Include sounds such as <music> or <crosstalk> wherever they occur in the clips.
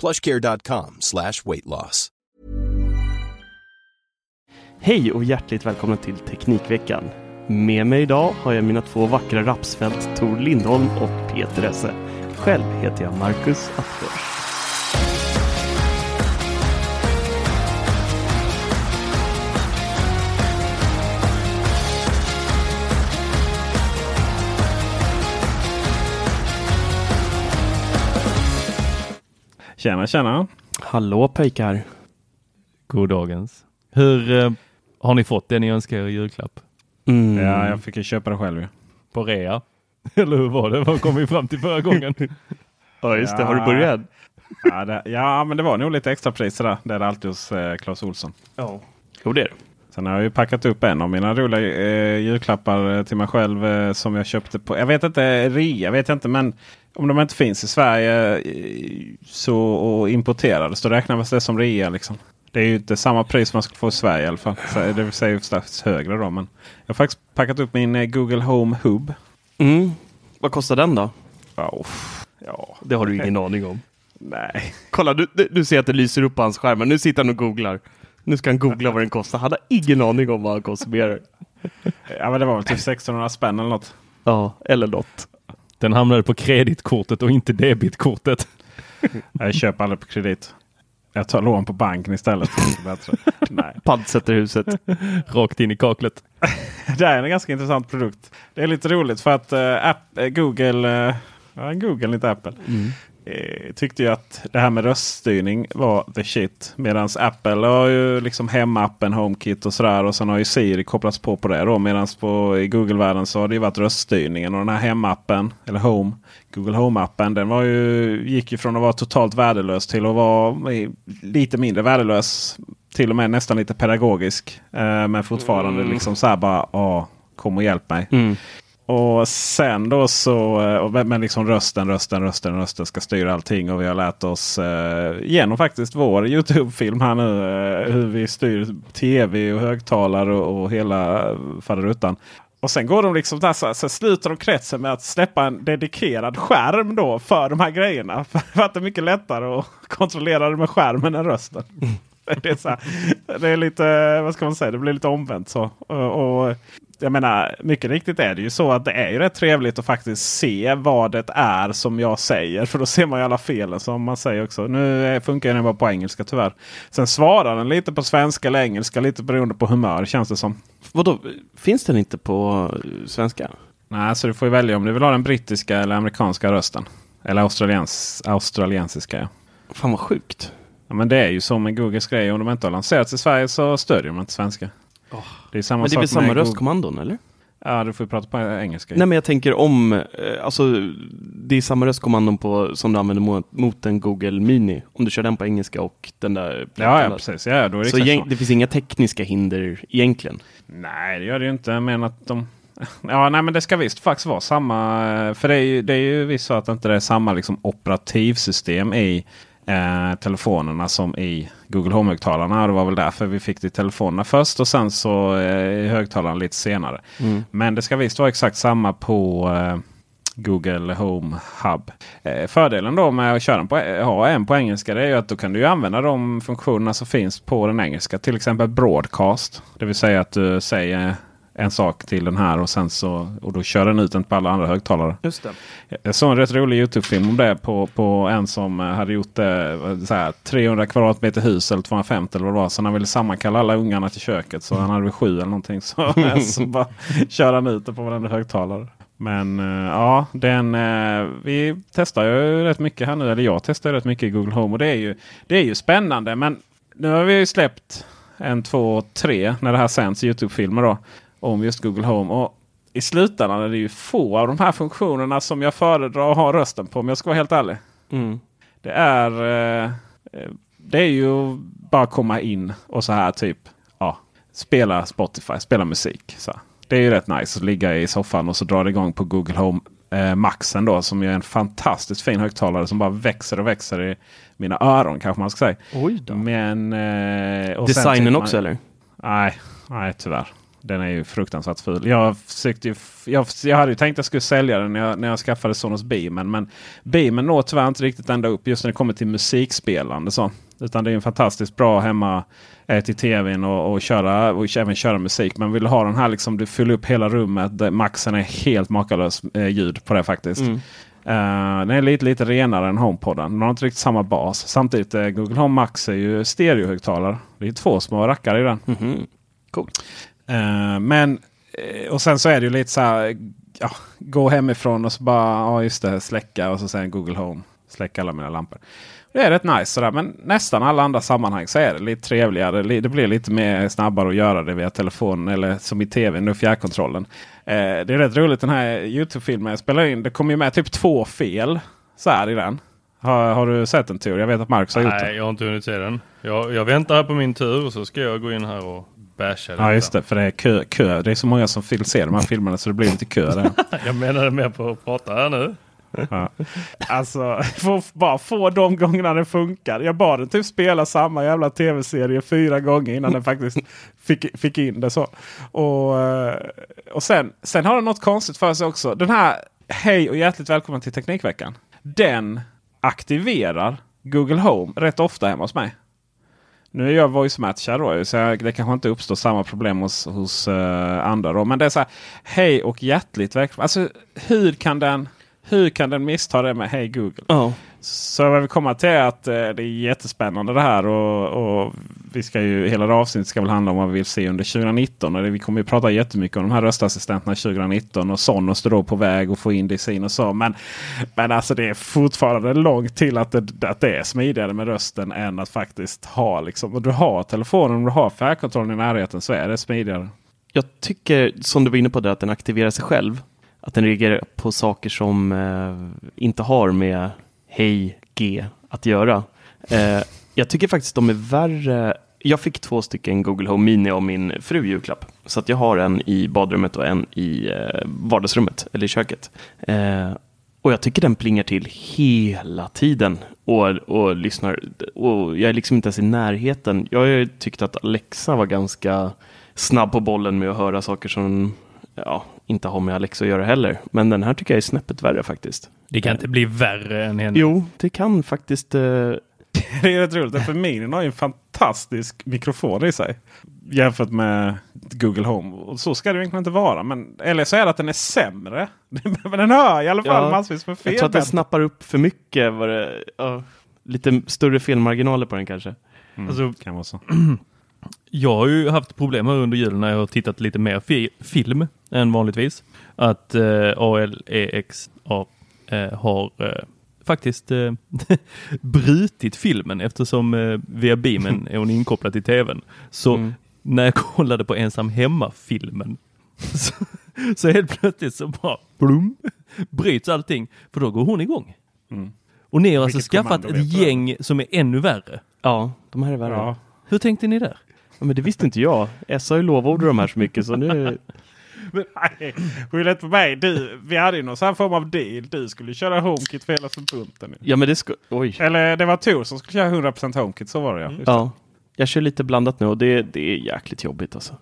plushcare.com slash weight loss. Hej och hjärtligt välkomna till Teknikveckan. Med mig idag har jag mina två vackra rapsfält Tor Lindholm och Peter Esse. Själv heter jag Marcus Attefors. Tjena, tjena. Hallå pojkar. Goddagens. Hur eh, har ni fått det ni önskar er i julklapp? Mm. Ja, jag fick ju köpa det själv. På rea? <laughs> Eller hur var det? Vad kom vi fram till förra gången? <laughs> Ja just det, har du börjat? Ja, det, ja, men det var nog lite extra pris där. Det är det alltid hos eh, Clas Olsson. Ja. Jo det är det. Sen har jag ju packat upp en av mina roliga eh, julklappar eh, till mig själv eh, som jag köpte på, jag vet inte, rea vet jag inte men om de inte finns i Sverige eh, så, och importerade så räknas det som rea. Liksom. Det är ju inte samma pris man ska få i Sverige i alla fall. Så det vill säga strax högre då. Men jag har faktiskt packat upp min eh, Google Home Hub. Mm. Vad kostar den då? Uff, ja. Det har du ingen aning om. <laughs> Nej. Kolla, du, du ser att det lyser upp på hans skärm. Nu sitter han och googlar. Nu ska han googla vad den kostar. Han har ingen aning om vad han konsumerar. Ja men det var väl typ 1600 spänn eller något. Ja, eller något. Den hamnade på kreditkortet och inte debitkortet. <laughs> Jag köper aldrig på kredit. Jag tar lån på banken istället. <laughs> Nej. Pantsätter huset. <laughs> Rakt in i kaklet. Det är en ganska intressant produkt. Det är lite roligt för att uh, app, uh, Google, uh, ja, Google inte Apple, eh, tyckte ju att det här med röststyrning var the shit. Medan Apple har ju liksom hemappen, HomeKit och sådär. Och sen har ju Siri kopplats på på det. Medan i Google-världen så har det ju varit röststyrningen. Och den här hemappen, eller Home, Google Home-appen, den var ju, gick ju från att vara totalt värdelös till att vara lite mindre värdelös. Till och med nästan lite pedagogisk. Eh, men fortfarande Mm. liksom så här bara, "Åh, kom och hjälp mig. Mm. Och sen då så, eh, men liksom rösten, rösten, rösten, rösten ska styra allting. Och vi har lärt oss eh, genom faktiskt vår Youtube-film här nu eh, hur vi styr tv och högtalare och, och hela eh, faderuttan. Och sen går de liksom där, så, så sluter de kretsen med att släppa en dedikerad skärm då för de här grejerna. <laughs> För att det är mycket lättare att kontrollera det med skärmen än rösten. Mm. <laughs> Det är, så här, det är lite, vad ska man säga, det blir lite omvänt så. Och, och jag menar, mycket riktigt är det ju så att det är ju rätt trevligt att faktiskt se vad det är som jag säger. För då ser man ju alla felen som man säger också. Nu funkar den bara på engelska tyvärr. Sen svarar den lite på svenska eller engelska lite beroende på humör känns det som. Vadå, finns den inte på eh, svenska? Nej, så du får ju välja om du vill ha den brittiska eller amerikanska rösten. Eller australiens, australiensiska. Ja. Fan vad sjukt. Ja, men det är ju så med Googles grej. Om de inte har lanserats i Sverige så stödjer de inte svenska. Det är samma Men det är väl samma röstkommandon eller? Ja, du får ju prata på engelska. Nej men jag tänker om, eh, alltså det är samma röstkommandon på, som du använder mot, mot en Google Mini. Om du kör den på engelska och den där. ja, ja, precis. Ja, då är det Så så. det finns inga tekniska hinder egentligen. Nej, det gör det ju inte. Men att de... Ja, nej, men det ska visst faktiskt vara samma. För det är ju, det är ju visst så att inte det är samma liksom, operativsystem i eh, telefonerna som i Google Home-högtalarna. Det var väl därför vi fick det i telefonerna först och sen så eh, i högtalarna lite senare. Mm. Men det ska visst vara exakt samma på eh, Google Home Hub. Eh, fördelen då med att köra en på, ha en på engelska det är ju att då kan du använda de funktionerna som finns på den engelska. Till exempel broadcast. Det vill säga att du säger en sak till den här och sen så och då kör den ut den på alla andra högtalare. Just det. Jag såg en rätt rolig Youtube-film om det på, på en som eh, hade gjort här, 300 kvadratmeter hus eller 250 eller vad det var. Så han ville sammankalla alla ungarna till köket. Så han hade väl sju eller någonting. Så, <laughs> så bara kör han ut det på varenda högtalare. Men eh, ja, den, eh, vi testar ju rätt mycket här nu. Eller jag testar rätt mycket i Google Home. Och det är ju, det är ju spännande. Men nu har vi ju släppt en, två, tre när det här sänds Youtube-filmer då. Om just Google Home. Och i slutändan är det ju få av de här funktionerna som jag föredrar att ha rösten på om jag ska vara helt ärlig. Mm. Det är, eh, eh, det är ju bara komma in och så här typ ja, spela Spotify, spela musik. Så. Det är ju rätt nice att ligga i soffan och så drar det igång på Google Home eh, Maxen då som är en fantastiskt fin högtalare som bara växer och växer i mina öron kanske man ska säga. Oj då. Men, eh, och sen Designen tycker man- också eller? Nej, nej tyvärr. Den är ju fruktansvärt ful. Jag, försökte jag, jag hade ju tänkt att jag skulle sälja den när jag, när jag skaffade Sonos Beamen. Men Beamen når tyvärr inte riktigt ända upp just när det kommer till musikspelande. Så. Utan det är en fantastiskt bra hemma eh, till tvn och, och, köra, och även köra musik. Men vill du ha den här liksom, du fyller upp hela rummet. Maxen är helt makalös eh, ljud på det faktiskt. Mm. Eh, den är lite, lite renare än HomePoden. Den har inte riktigt samma bas. Samtidigt uh, Google Home Max är ju stereohögtalare. Det är två små rackare i den. Mhm. Eh, men eh, och sen så är det ju lite så här. Ja, gå hemifrån och så bara ja just det, släcka och så sen Google Home. Släcka alla mina lampor. Det är rätt nice sådär. Men nästan alla andra sammanhang så är det lite trevligare. Li- Det blir lite mer snabbare att göra det via telefon eller som i tv nu fjärrkontrollen. Eh, det är rätt roligt den här Youtube-filmen jag spelar in. Det kommer ju med typ två fel så här i den. Har, har du sett den tur? Jag vet att Marcus har gjort det. Nej, jag har inte hunnit se den. Jag, jag väntar här på min tur och så ska jag gå in här och basha detta. Ja just det, för det är kö. kö. Det är så många som vill se de här filmerna så det blir lite kö där. <laughs> Jag menade mer på att prata här nu. Ja. Alltså, bara få de gångerna det funkar. Jag bad den typ spela samma jävla tv-serie fyra gånger innan den faktiskt fick, fick in det. så. Och, eh, och sen, sen har den något konstigt för sig också. Den här Hej och hjärtligt välkommen till Teknikveckan. Den aktiverar Google Home rätt ofta hemma hos mig. Nu är jag voice matchad då, så det kanske inte uppstår samma problem hos, hos eh, andra. Då. Men det är så här, hej och hjärtligt välkommen. Alltså hur kan den, hur kan den missta det med hej Google? Ja. Så vad vi kommer till är att eh, det är jättespännande det här. Och, och vi ska ju, hela det avsnittet ska väl handla om vad vi vill se under 2019. Och det, vi kommer ju prata jättemycket om de här röstassistenterna 2019. Och Sonos står då på väg att få in det i sin och så. Men, men alltså det är fortfarande långt till att det, att det är smidigare med rösten än att faktiskt ha liksom. Och du har telefonen, och du har fjärrkontrollen i närheten så är det smidigare. Jag tycker, som du var inne på, det, att den aktiverar sig själv. Att den reagerar på saker som eh, inte har med Hej G att göra. Eh, jag tycker faktiskt de är värre. Jag fick två stycken Google Home Mini av min fru julklapp. Så att jag har en i badrummet och en i eh, vardagsrummet, eller i köket. Eh, och jag tycker den plingar till hela tiden och, och lyssnar. Och jag är liksom inte ens i närheten. Jag har tyckt att Alexa var ganska snabb på bollen med att höra saker som ja, inte har med Alexa att göra heller. Men den här tycker jag är snäppet värre faktiskt. Det kan inte bli värre än henne. Jo, det kan faktiskt. Eh, <laughs> Det är rätt roligt. För Minin har ju en fantastisk mikrofon i sig. Jämfört med Google Home. Och så ska det egentligen inte vara. Men, eller så är det att den är sämre. <laughs> Men den hör i alla fall Ja, massvis med fel. jag tror att den snappar upp för mycket. Var det, ja, lite större felmarginaler på den kanske. Mm, Alltså- kan vara så. <clears throat> Jag har ju haft problem här under julen när jag har tittat lite mer fi film än vanligtvis. Att eh, ALEXA eh, har eh, faktiskt eh, <laughs> brutit filmen eftersom eh, via beamen <laughs> är hon inkopplad till tvn. Så Mm. när jag kollade på ensam hemma-filmen <laughs> så, så helt plötsligt så bara blum, bryts allting. För då går hon igång. Mm. Och ni har alltså Vilket skaffat kommando ett gäng som är ännu värre. Ja, de här är värre. Ja. Hur tänkte ni där? Ja, men det visste inte jag. S har ju lovordat de här så mycket så nu... <laughs> Nej, skyll inte på mig. Du, vi hade ju någon sån här form av deal. Du skulle köra HomeKit för hela förbunten. Ja, men det ska... Oj. Eller det var Tor som skulle köra 100% HomeKit. Så var det ja. Just Ja. Jag kör lite blandat nu och det, det är jäkligt jobbigt alltså.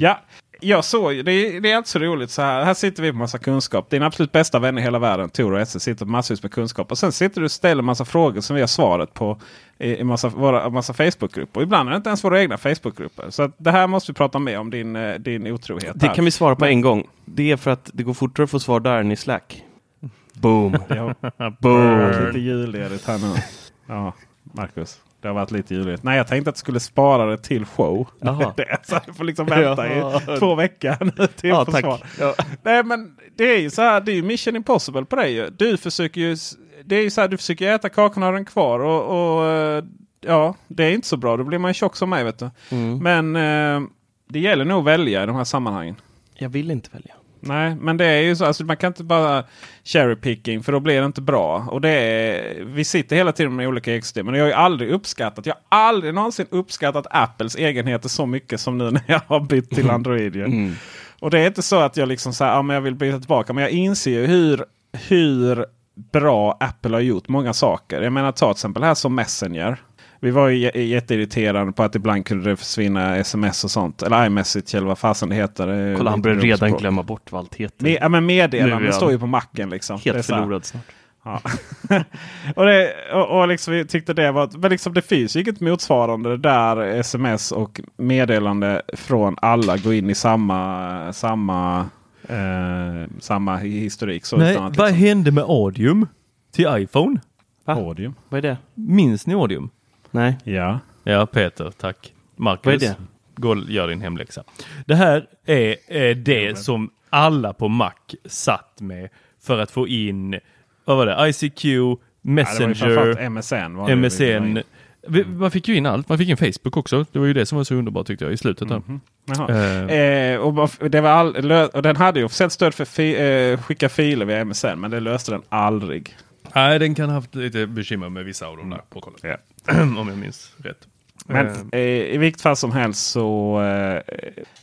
Ja, jag såg det, är- det är inte så roligt så här. Här sitter vi på massa kunskap. Din absolut bästa vän i hela världen, Tor och Esse, sitter massvis med kunskap. Och sen sitter du och ställer massa frågor som vi har svaret på i, i massa, våra, massa Facebookgrupper. Ibland är det inte ens våra egna Facebookgrupper. Så det här måste vi prata mer om, din, eh, din otrohet. Det här. kan vi svara på en gång. Det är för att det går fortare att få svar där än i Slack. Boom. <laughs> Boom. lite julledigt här nu. Ja, Marcus. Det har varit lite julledigt. Nej, jag tänkte att jag skulle spara det till show. <laughs> Det, så jag får liksom <laughs> vänta i två veckor <laughs> nu till Ja, att få tack. svar. Ja. Nej men det är ju så här, det är ju mission impossible på dig ju. Du försöker ju, det är ju så här, du försöker äta kakan och ha den kvar och, och eh, ja, det är inte så bra. Då blir man tjock som mig vet du. Mm. Men eh, det gäller nog att välja i de här sammanhangen. Jag vill inte välja. Nej, men det är ju så. Alltså, man kan inte bara cherry picking för då blir det inte bra. Och det är, vi sitter hela tiden med olika ekosystem. Men jag har ju aldrig uppskattat. Jag har aldrig någonsin uppskattat Apples egenheter så mycket som nu när jag har bytt till Android. Mm. Och det är inte så att jag liksom så här, ja, men jag vill byta tillbaka. Men jag inser ju hur, hur bra Apple har gjort många saker. Jag menar ta till exempel här som Messenger. Vi var ju jätteirriterade på att ibland kunde det försvinna sms och sånt. Eller iMessage eller vad fasen det heter. Är Kolla, han börjar redan språk. glömma bort vad allt heter. Me ja, men meddelanden står ju på macken. Liksom. Helt förlorad snart. Ja. <laughs> och det, och, och liksom, vi tyckte det var... Men liksom, det finns ju inget motsvarande där sms och meddelande från alla går in i samma, samma, eh, samma historik. Så Nej, utan att, vad liksom, hände med Audium till iPhone? Va? Audium. Vad är det? Minns ni Audium? Nej. Ja. Ja, Peter, tack. Marcus, Vad är det? gå och gör din hemläxa. Det här är eh, det som alla på Mac satt med för att få in, vad var det, ICQ, Ja, det Messenger, MSN. Var det vi MSN. inne. Vi- Man fick ju in allt. Man fick in Facebook också. Det var ju det som var så underbart tyckte jag i slutet. Där. Jaha. Eh, och, det var all, och den hade ju officiellt stöd för fi, eh, skicka filer via MSN. Men det löste den aldrig. Nej, den kan ha haft lite bekymmer med vissa av de där protokollen. Ja. <clears throat> Om jag minns rätt. Men Eh, eh, i vilket fall som helst så eh,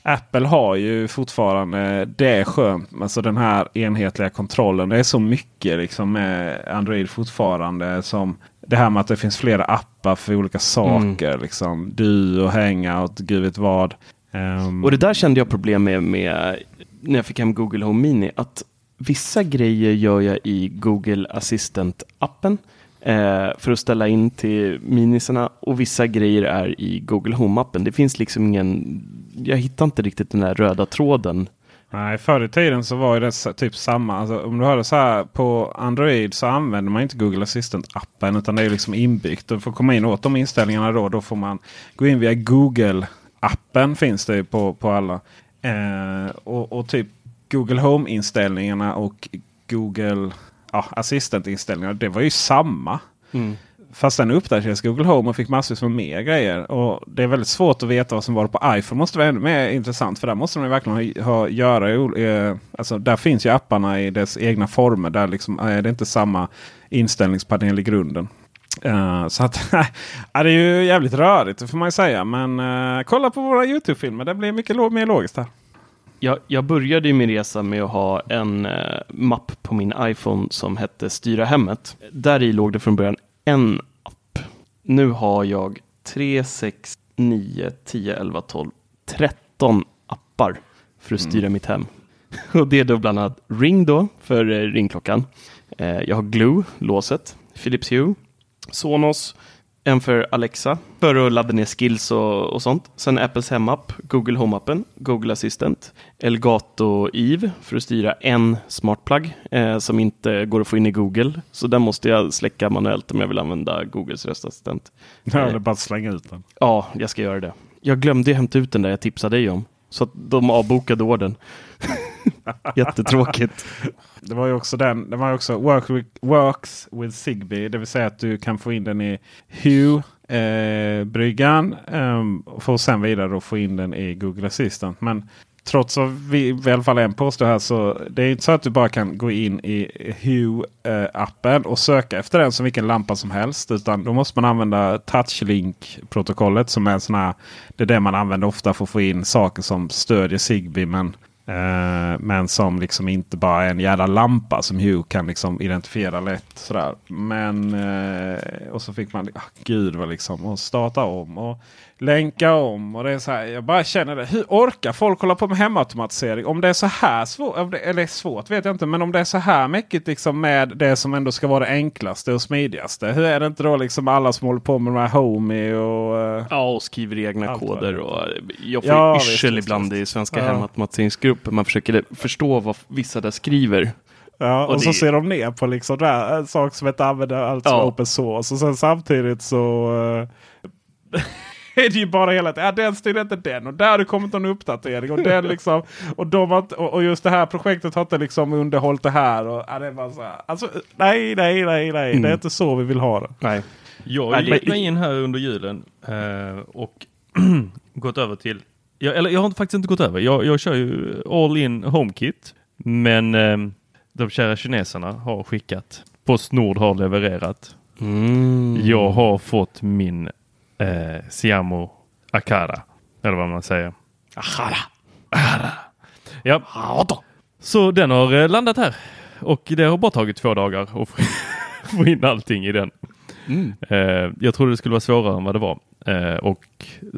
Apple har ju fortfarande det är skönt. Alltså den här enhetliga kontrollen. Det är så mycket liksom med Android fortfarande. Som det här med att det finns flera appar för olika saker. Liksom. Du och Hangout, gud vet vad. Ehm, Och det där kände jag problem med, med när jag fick hem Google Home Mini. Att vissa grejer gör jag i Google Assistant-appen Eh, för att ställa in till minisarna och vissa grejer är i Google Home-appen. Det finns liksom ingen, jag hittar inte riktigt den där röda tråden. Nej, förr i tiden så var det typ samma. Alltså, om du hörde så här på Android så använder man inte Google Assistant-appen utan det är liksom inbyggt. Du får komma in åt de inställningarna då. Då får man gå in via Google-appen finns det ju på, på alla. Eh, och, och typ Google Home-inställningarna och Google ja, assistentinställningar. Det var ju samma. Fast den uppdaterades Google Home och fick massvis med mer grejer. Och Det är väldigt svårt att veta vad som var på iPhone. måste vara ännu mer intressant. För där måste de verkligen ha, ha, göra. Eh, alltså, där finns ju apparna i dess egna former. Där liksom, eh, det är inte samma inställningspanel i grunden. Uh, så att, <laughs> ja, det är ju jävligt rörigt det får man ju säga. Men uh, kolla på våra YouTube-filmer. Det blir mycket lo- mer logiskt här. Jag, jag började min resa med att ha en eh, mapp på min iPhone som hette Styra hemmet. Där i låg det från början en app. Nu har jag 3, 6, 9, 10, 11, 12, 13 appar för att styra mitt hem. <laughs> Och det är då bland annat Ring då för eh, ringklockan. Eh, jag har Glue, låset, Philips Hue, Sonos, en för Alexa för att ladda ner skills och, och sånt. Sen Apples hemapp, Google Home-appen, Google Assistant, Elgato Eve för att styra en smartplug eh, som inte går att få in i Google. Så den måste jag släcka manuellt om jag vill använda Googles röstassistent. Ja, det är bara slänga ut den. Ja, jag ska göra det. Jag glömde hämta ut den där jag tipsade dig om. Så att de avbokade ordern. <laughs> Jättetråkigt. Det var ju också den. Det var ju också work with, Works with Zigbee. Det vill säga att du kan få in den i Hue-bryggan. eh, ehm, för sen vidare då få in den i Google Assistant. Men trots att vi i alla fall en påstår här så det är inte så att du bara kan gå in i Hue-appen och söka efter den som vilken lampa som helst. Utan då måste man använda TouchLink-protokollet som är en sån här. Det är det man använder ofta för att få in saker som stödjer Zigbee. Men Eh, men som liksom inte bara är en jävla lampa som Hue kan liksom identifiera lätt. Sådär. Men eh, och så fick man, ah, gud vad liksom, och starta om och länka om. Och det är så här, jag bara känner det. Hur orkar folk hålla på med hemautomatisering? Om det är så här svårt, eller svårt vet jag inte. Men om det är så här mycket liksom med det som ändå ska vara det enklaste och smidigaste. Hur är det inte då liksom alla som håller på med de här Homey och... eh, Ja, och skriver egna koder. Och jag får Ja, yrsel ibland i svenska Ja. hemautomatiseringsgrupper. Man försöker förstå vad vissa där skriver. Ja, och, Och så det- ser de ner på liksom det här, en sak som inte använder allt som Ja. är open source. Och sen samtidigt så eh, <laughs> är det ju bara hela tiden. Ja, den styr inte den och där har det kommit någon uppdatering. Och, den <laughs> liksom, och, de har, och, just det här projektet har inte liksom underhållit det här. Och, ja, det är bara så här, alltså, nej, nej, nej, nej. Det är Mm. inte så vi vill ha det. Nej. Jag det- mig in här under julen eh, och <clears throat> gått över till, jag, eller jag har faktiskt inte gått över, jag, jag kör ju all in HomeKit. Men eh, de kära kineserna har skickat, Postnord har levererat. Mm. Jag har fått min eh, Siamo Akara, eller vad man säger. Ahara. Ja, så den har eh, landat här och det har bara tagit två dagar att <laughs> få- in allting i den. Mm. Eh, jag trodde det skulle vara svårare än vad det var. Eh, och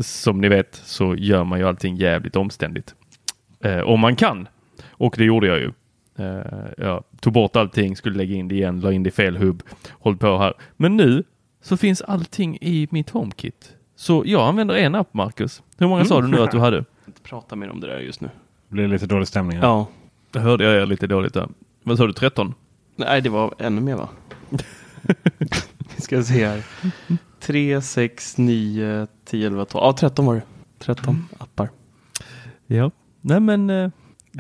som ni vet så gör man ju allting jävligt omständigt. Om man kan. Och det gjorde jag ju. Jag tog bort allting, skulle lägga in det igen, la in det i fel hubb, håll på här. Men nu så finns allting i mitt HomeKit. Så jag använder en app, Marcus. Hur många sa du nu att du hade? <laughs> inte prata mer om det där just nu. Det blir lite dålig stämning. här. Ja. Det hörde jag er lite dåligt där. Vad sa du, 13? Nej, det var ännu mer va? Vi <laughs> ska se här. 3, 6, 9, 10, 11, 12. Ja, 13 var det. 13 appar. Ja. Nej men eh,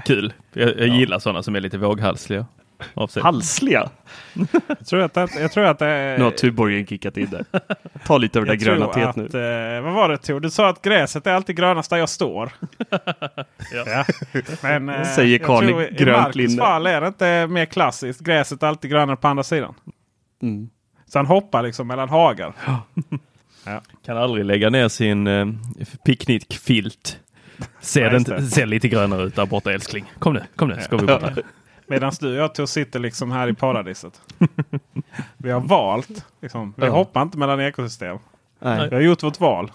kul. Jag, jag gillar sådana som är lite våghalsliga. Av sig. Halsliga. Jag tror att, det- jag tror att det är... Nu har Tuborgen kickat in där. Ta lite av det där gröna teet nu. eh, vad var det Tor? Du sa att gräset är alltid grönast där jag står. <laughs> ja. Men, eh, Säger jag karln i tror I grönt Marcus linne. fall är det inte mer klassiskt. Gräset är alltid grönare på andra sidan. Mm. Så han hoppar liksom mellan hagar. Kan aldrig lägga ner sin eh, picknickfilt. Ser, den, ser lite grönare ut där borta älskling. Kom nu, kom nu, ska vi bort här. Medan du och jag Tor sitter liksom här i paradiset. <laughs> vi har valt. Liksom, vi Ja. hoppar inte mellan ekosystem. Nej. Vi har gjort vårt val.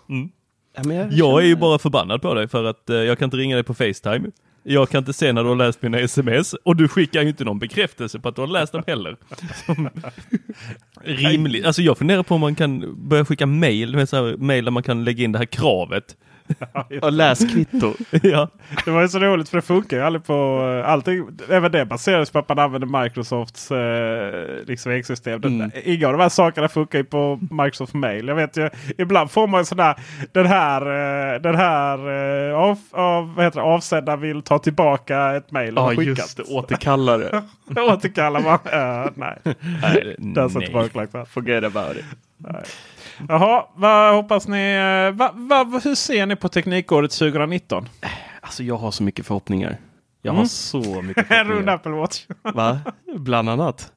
Ja, men jag, Jag är ju bara förbannad på dig för att eh, jag kan inte ringa dig på Facetime. Jag kan inte se när du har läst mina sms och du skickar ju inte någon bekräftelse på att du har läst dem heller. Rimligt. Alltså jag funderar på om man kan börja skicka mail, mail där man kan lägga in det här kravet. Och läskvitto. <laughs> ja. Det var ju så roligt för det funkar ju aldrig på eh, allting. Även det baseras på att man använder Microsofts eh, liksom ekosystem. Mm. Inga av de här sakerna funkar ju på Microsoft Mail. Jag vet ju, ibland får man sån där, den här, eh, den här eh, av, av, vad heter det, avsändaren vill ta tillbaka ett mail. Ja, skickat. just det. Återkallare. <laughs> Återkallar man. Uh, nej, <laughs> Nej, nej. Forget about it. Jaha, vad hoppas ni? eh, Va, va, hur ser ni på Teknikåret 2019? Alltså jag har så mycket förhoppningar. Jag Mm. har så mycket <laughs> En rund förhoppningar. Apple Watch. <laughs> Va? Bland annat.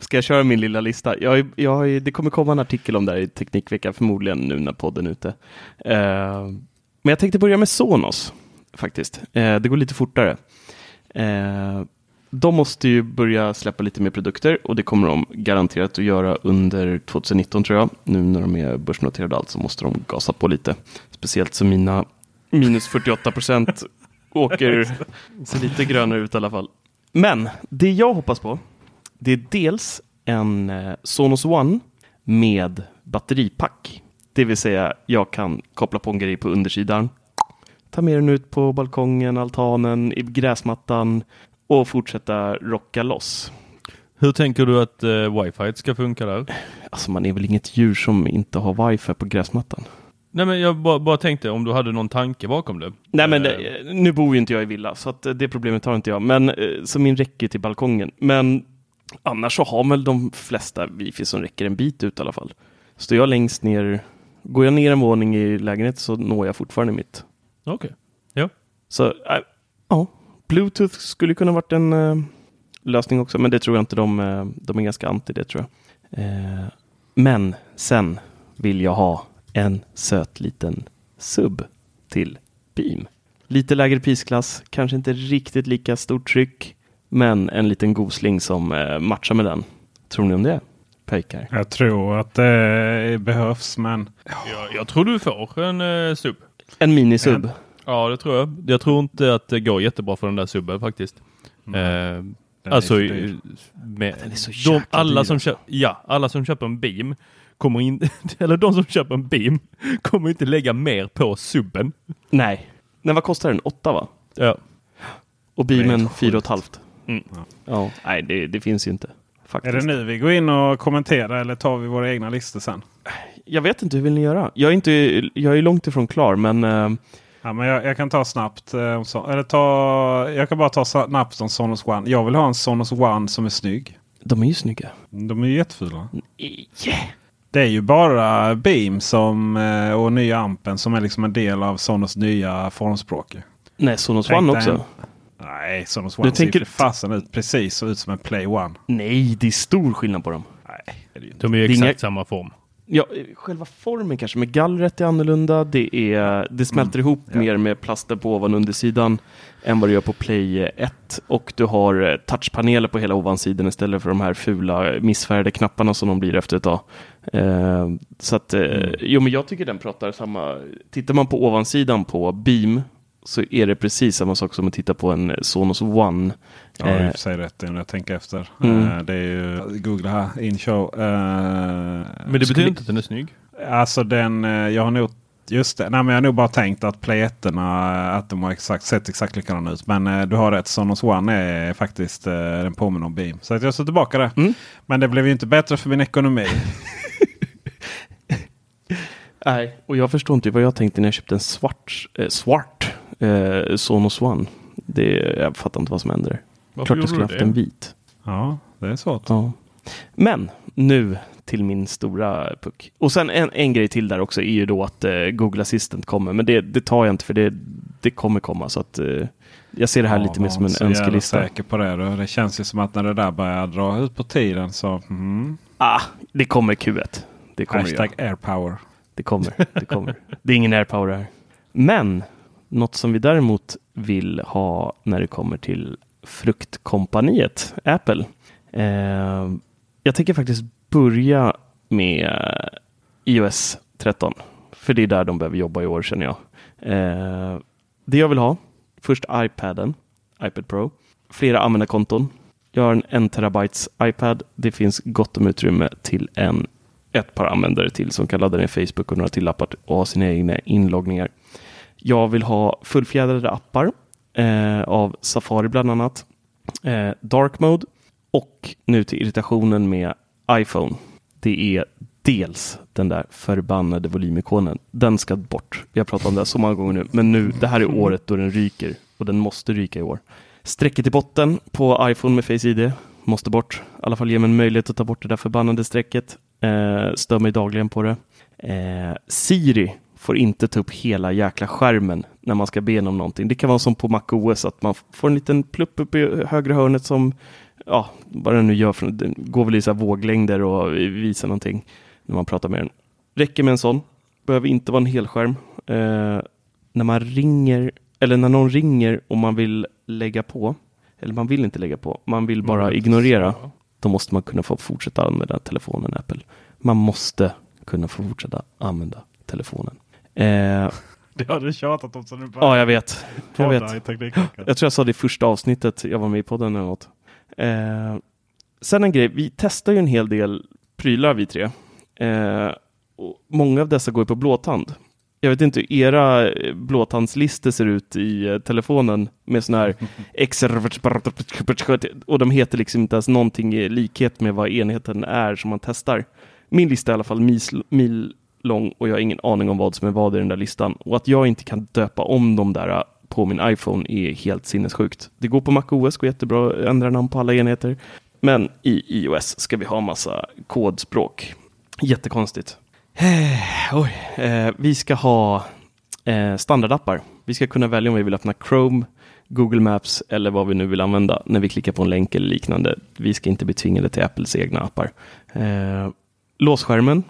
Ska jag köra min lilla lista? Jag, jag, det kommer komma en artikel om det här i Teknikveckan, förmodligen nu när podden är ute. Eh, men jag tänkte börja med Sonos, faktiskt. Eh, det går lite fortare. Eh, de måste ju börja släppa lite mer produkter och det kommer de garanterat att göra under 2019 tror jag. Nu när de är börsnoterade och allt så måste de gasa på lite. Speciellt så mina minus 48 procent <laughs> åker, ser lite grönare ut i alla fall. Men det jag hoppas på, det är dels en eh, Sonos One med batteripack. Det vill säga, jag kan koppla på en grej på undersidan, ta med den ut på balkongen, altanen, i gräsmattan och fortsätta rocka loss. Hur tänker du att eh, wifi ska funka där? Alltså man är väl inget djur som inte har wifi på gräsmattan. Nej men jag bara, bara tänkte om du hade någon tanke bakom det. Nej men Eh, det, nu bor ju inte jag i villa så att eh, det problemet har inte jag. Men eh, så min räcker till balkongen. Men annars så har väl de flesta wifi som räcker en bit ut i alla fall. Står jag längst ner, går jag ner en våning i lägenheten så når jag fortfarande mitt. Okej. Så äh, ja, Bluetooth skulle kunna varit en eh, lösning också, men det tror jag inte de, eh, de är ganska anti det tror jag. Eh, men sen vill jag ha en söt liten sub till Beam. Lite lägre prisklass, kanske inte riktigt lika stort tryck, men en liten gosling som eh, matchar med den. Tror ni om det? Pejkar. Jag tror att det behövs men Jag, jag tror du får en uh, sub. En minisub. En- Ja, det tror jag. Jag tror inte att det går jättebra för den där subben faktiskt. Eh, den alltså, är med, Den är så de, alla, som köper, ja, alla som köper en Beam kommer in, <laughs> eller de som köper en Beam kommer inte lägga mer på subben. Nej. Nej, vad kostar den? Åtta va? Ja. Och är beamen helt fyra och ett sjukt. halvt. Mm. Ja, nej det, det finns ju inte. Är Faktiskt. det nu vi går in och kommenterar eller tar vi våra egna listor sen? Jag vet inte, hur vill ni göra? Jag är, inte, jag är långt ifrån klar, men eh, Ja, men jag, jag kan ta snabbt. eh, så, eller ta, jag kan bara ta snabbt om Sonos One. Jag vill ha en Sonos One som är snygg. de är ju snygga. De är ju jättefula. Yeah. Det är ju bara Beam som, eh, och nya ampen som är liksom en del av Sonos nya formspråk. Nej, Sonos Tänk One också. en- Nej, Sonos One Du ser tänker- fasen ut precis så ut som en Play One. Nej, det är stor skillnad på dem. Nej, det är inte. De är ju Det är exakt inga- samma form. Ja, själva formen kanske, men gallret är annorlunda. Det, är, det smälter ihop Ja. mer med plasten på ovan och undersidan än vad det gör på Play 1. Och du har eh, touchpaneler på hela ovansidan istället för de här fula missfärgade knapparna som de blir efter ett tag. Eh, så att, eh, jo men jag tycker den pratar samma. Tittar man på ovansidan på Beam så är det precis samma sak som att titta på en Sonos One. Ja, Eh, för sig rätt när jag tänker efter. Mm. Eh, det är ju, googla här, in show. Eh, Men det betyder skulle- inte att den är snygg. Alltså den, eh, jag har nog Just det, Nej, men jag har nog bara tänkt att Play 1 att de har exakt, sett exakt likadana ut. Men eh, du har rätt, Sonos One är faktiskt eh, den påminner om Beam. Så att jag står tillbaka där. Mm. Men det blev ju inte bättre för min ekonomi. <laughs> <laughs> Nej, och jag förstår inte vad jag tänkte när jag köpte en svart, eh, svart eh, Sonos One. Det, jag fattar inte vad som händer. Varför Klart jag skulle haft en vit. ja, det är svårt. Ja. Men nu till min stora puck. Och sen en, en grej till där också är ju då att eh, Google Assistant kommer. Men det, det tar jag inte för det, det kommer komma. Så att eh, jag ser det här Ja, lite mer som en inte så jävla önskelista. säker på det. Då. Det känns ju som att när det där börjar dra ut på tiden så... Mm, Ah, det kommer Q1. Det kommer hashtag airpower. Det kommer. Det kommer. det är ingen airpower här. Men något som vi däremot vill ha när det kommer till fruktkompaniet Apple. Eh, jag tänker faktiskt börja med iOS 13. För det är där de behöver jobba i år känner jag. Eh, det jag vill ha, först iPaden, iPad Pro, flera användarkonton. Jag har en 1 terabytes iPad. Det finns gott om utrymme till en ett par användare till som kan ladda ner Facebook och några till appar och ha sina egna inloggningar. Jag vill ha fullfjädrade appar eh, av Safari bland annat. Eh, dark mode och nu till irritationen med iPhone. Det är dels den där förbannade volymikonen. Den ska bort. Vi har pratat om det så många gånger nu, men nu, det här är året då den ryker och den måste ryka i år. Strecket i botten på iPhone med Face ID måste bort. I alla fall ge mig en möjlighet att ta bort det där förbannade strecket. Eh, stör mig dagligen på det. Eh, Siri får inte ta upp hela jäkla skärmen när man ska be om någonting. Det kan vara som på MacOS att man får en liten plupp upp i högra hörnet som, ja, vad den nu gör, för, den går väl i så här våglängder och visar någonting när man pratar med den. Räcker med en sån. Behöver inte vara en helskärm. Eh, när man ringer, eller när någon ringer och man vill lägga på, eller man vill inte lägga på, man vill bara ignorera då måste man kunna få fortsätta använda telefonen Apple. Man måste kunna få fortsätta använda telefonen. Eh, <laughs> Det har du tjatat om så nu ja, jag vet. Jag vet. Jag tror jag sa det i första avsnittet jag var med i podden eller något. Eh, sen en grej, vi testar ju en hel del prylar vi tre. Eh, och många av dessa går på blåtand. Jag vet inte hur era eh, blåtandslistor ser ut i eh, telefonen med sådana här <laughs> och de heter liksom inte ens någonting i likhet med vad enheten är som man testar. Min lista är i alla fall mil, mil lång och jag har ingen aning om vad som är vad i den där listan. Och att jag inte kan döpa om de där äh, på min iPhone är helt sinnessjukt. Det går på MacOS, går jättebra att ändra namn på alla enheter. Men i iOS ska vi ha massa kodspråk. Jättekonstigt. Eh, <sighs> oj. Eh, vi ska ha eh, standardappar. Vi ska kunna välja om vi vill öppna Chrome, Google Maps eller vad vi nu vill använda när vi klickar på en länk eller liknande. Vi ska inte bli tvingade till Apples egna appar. Eh, låsskärmen,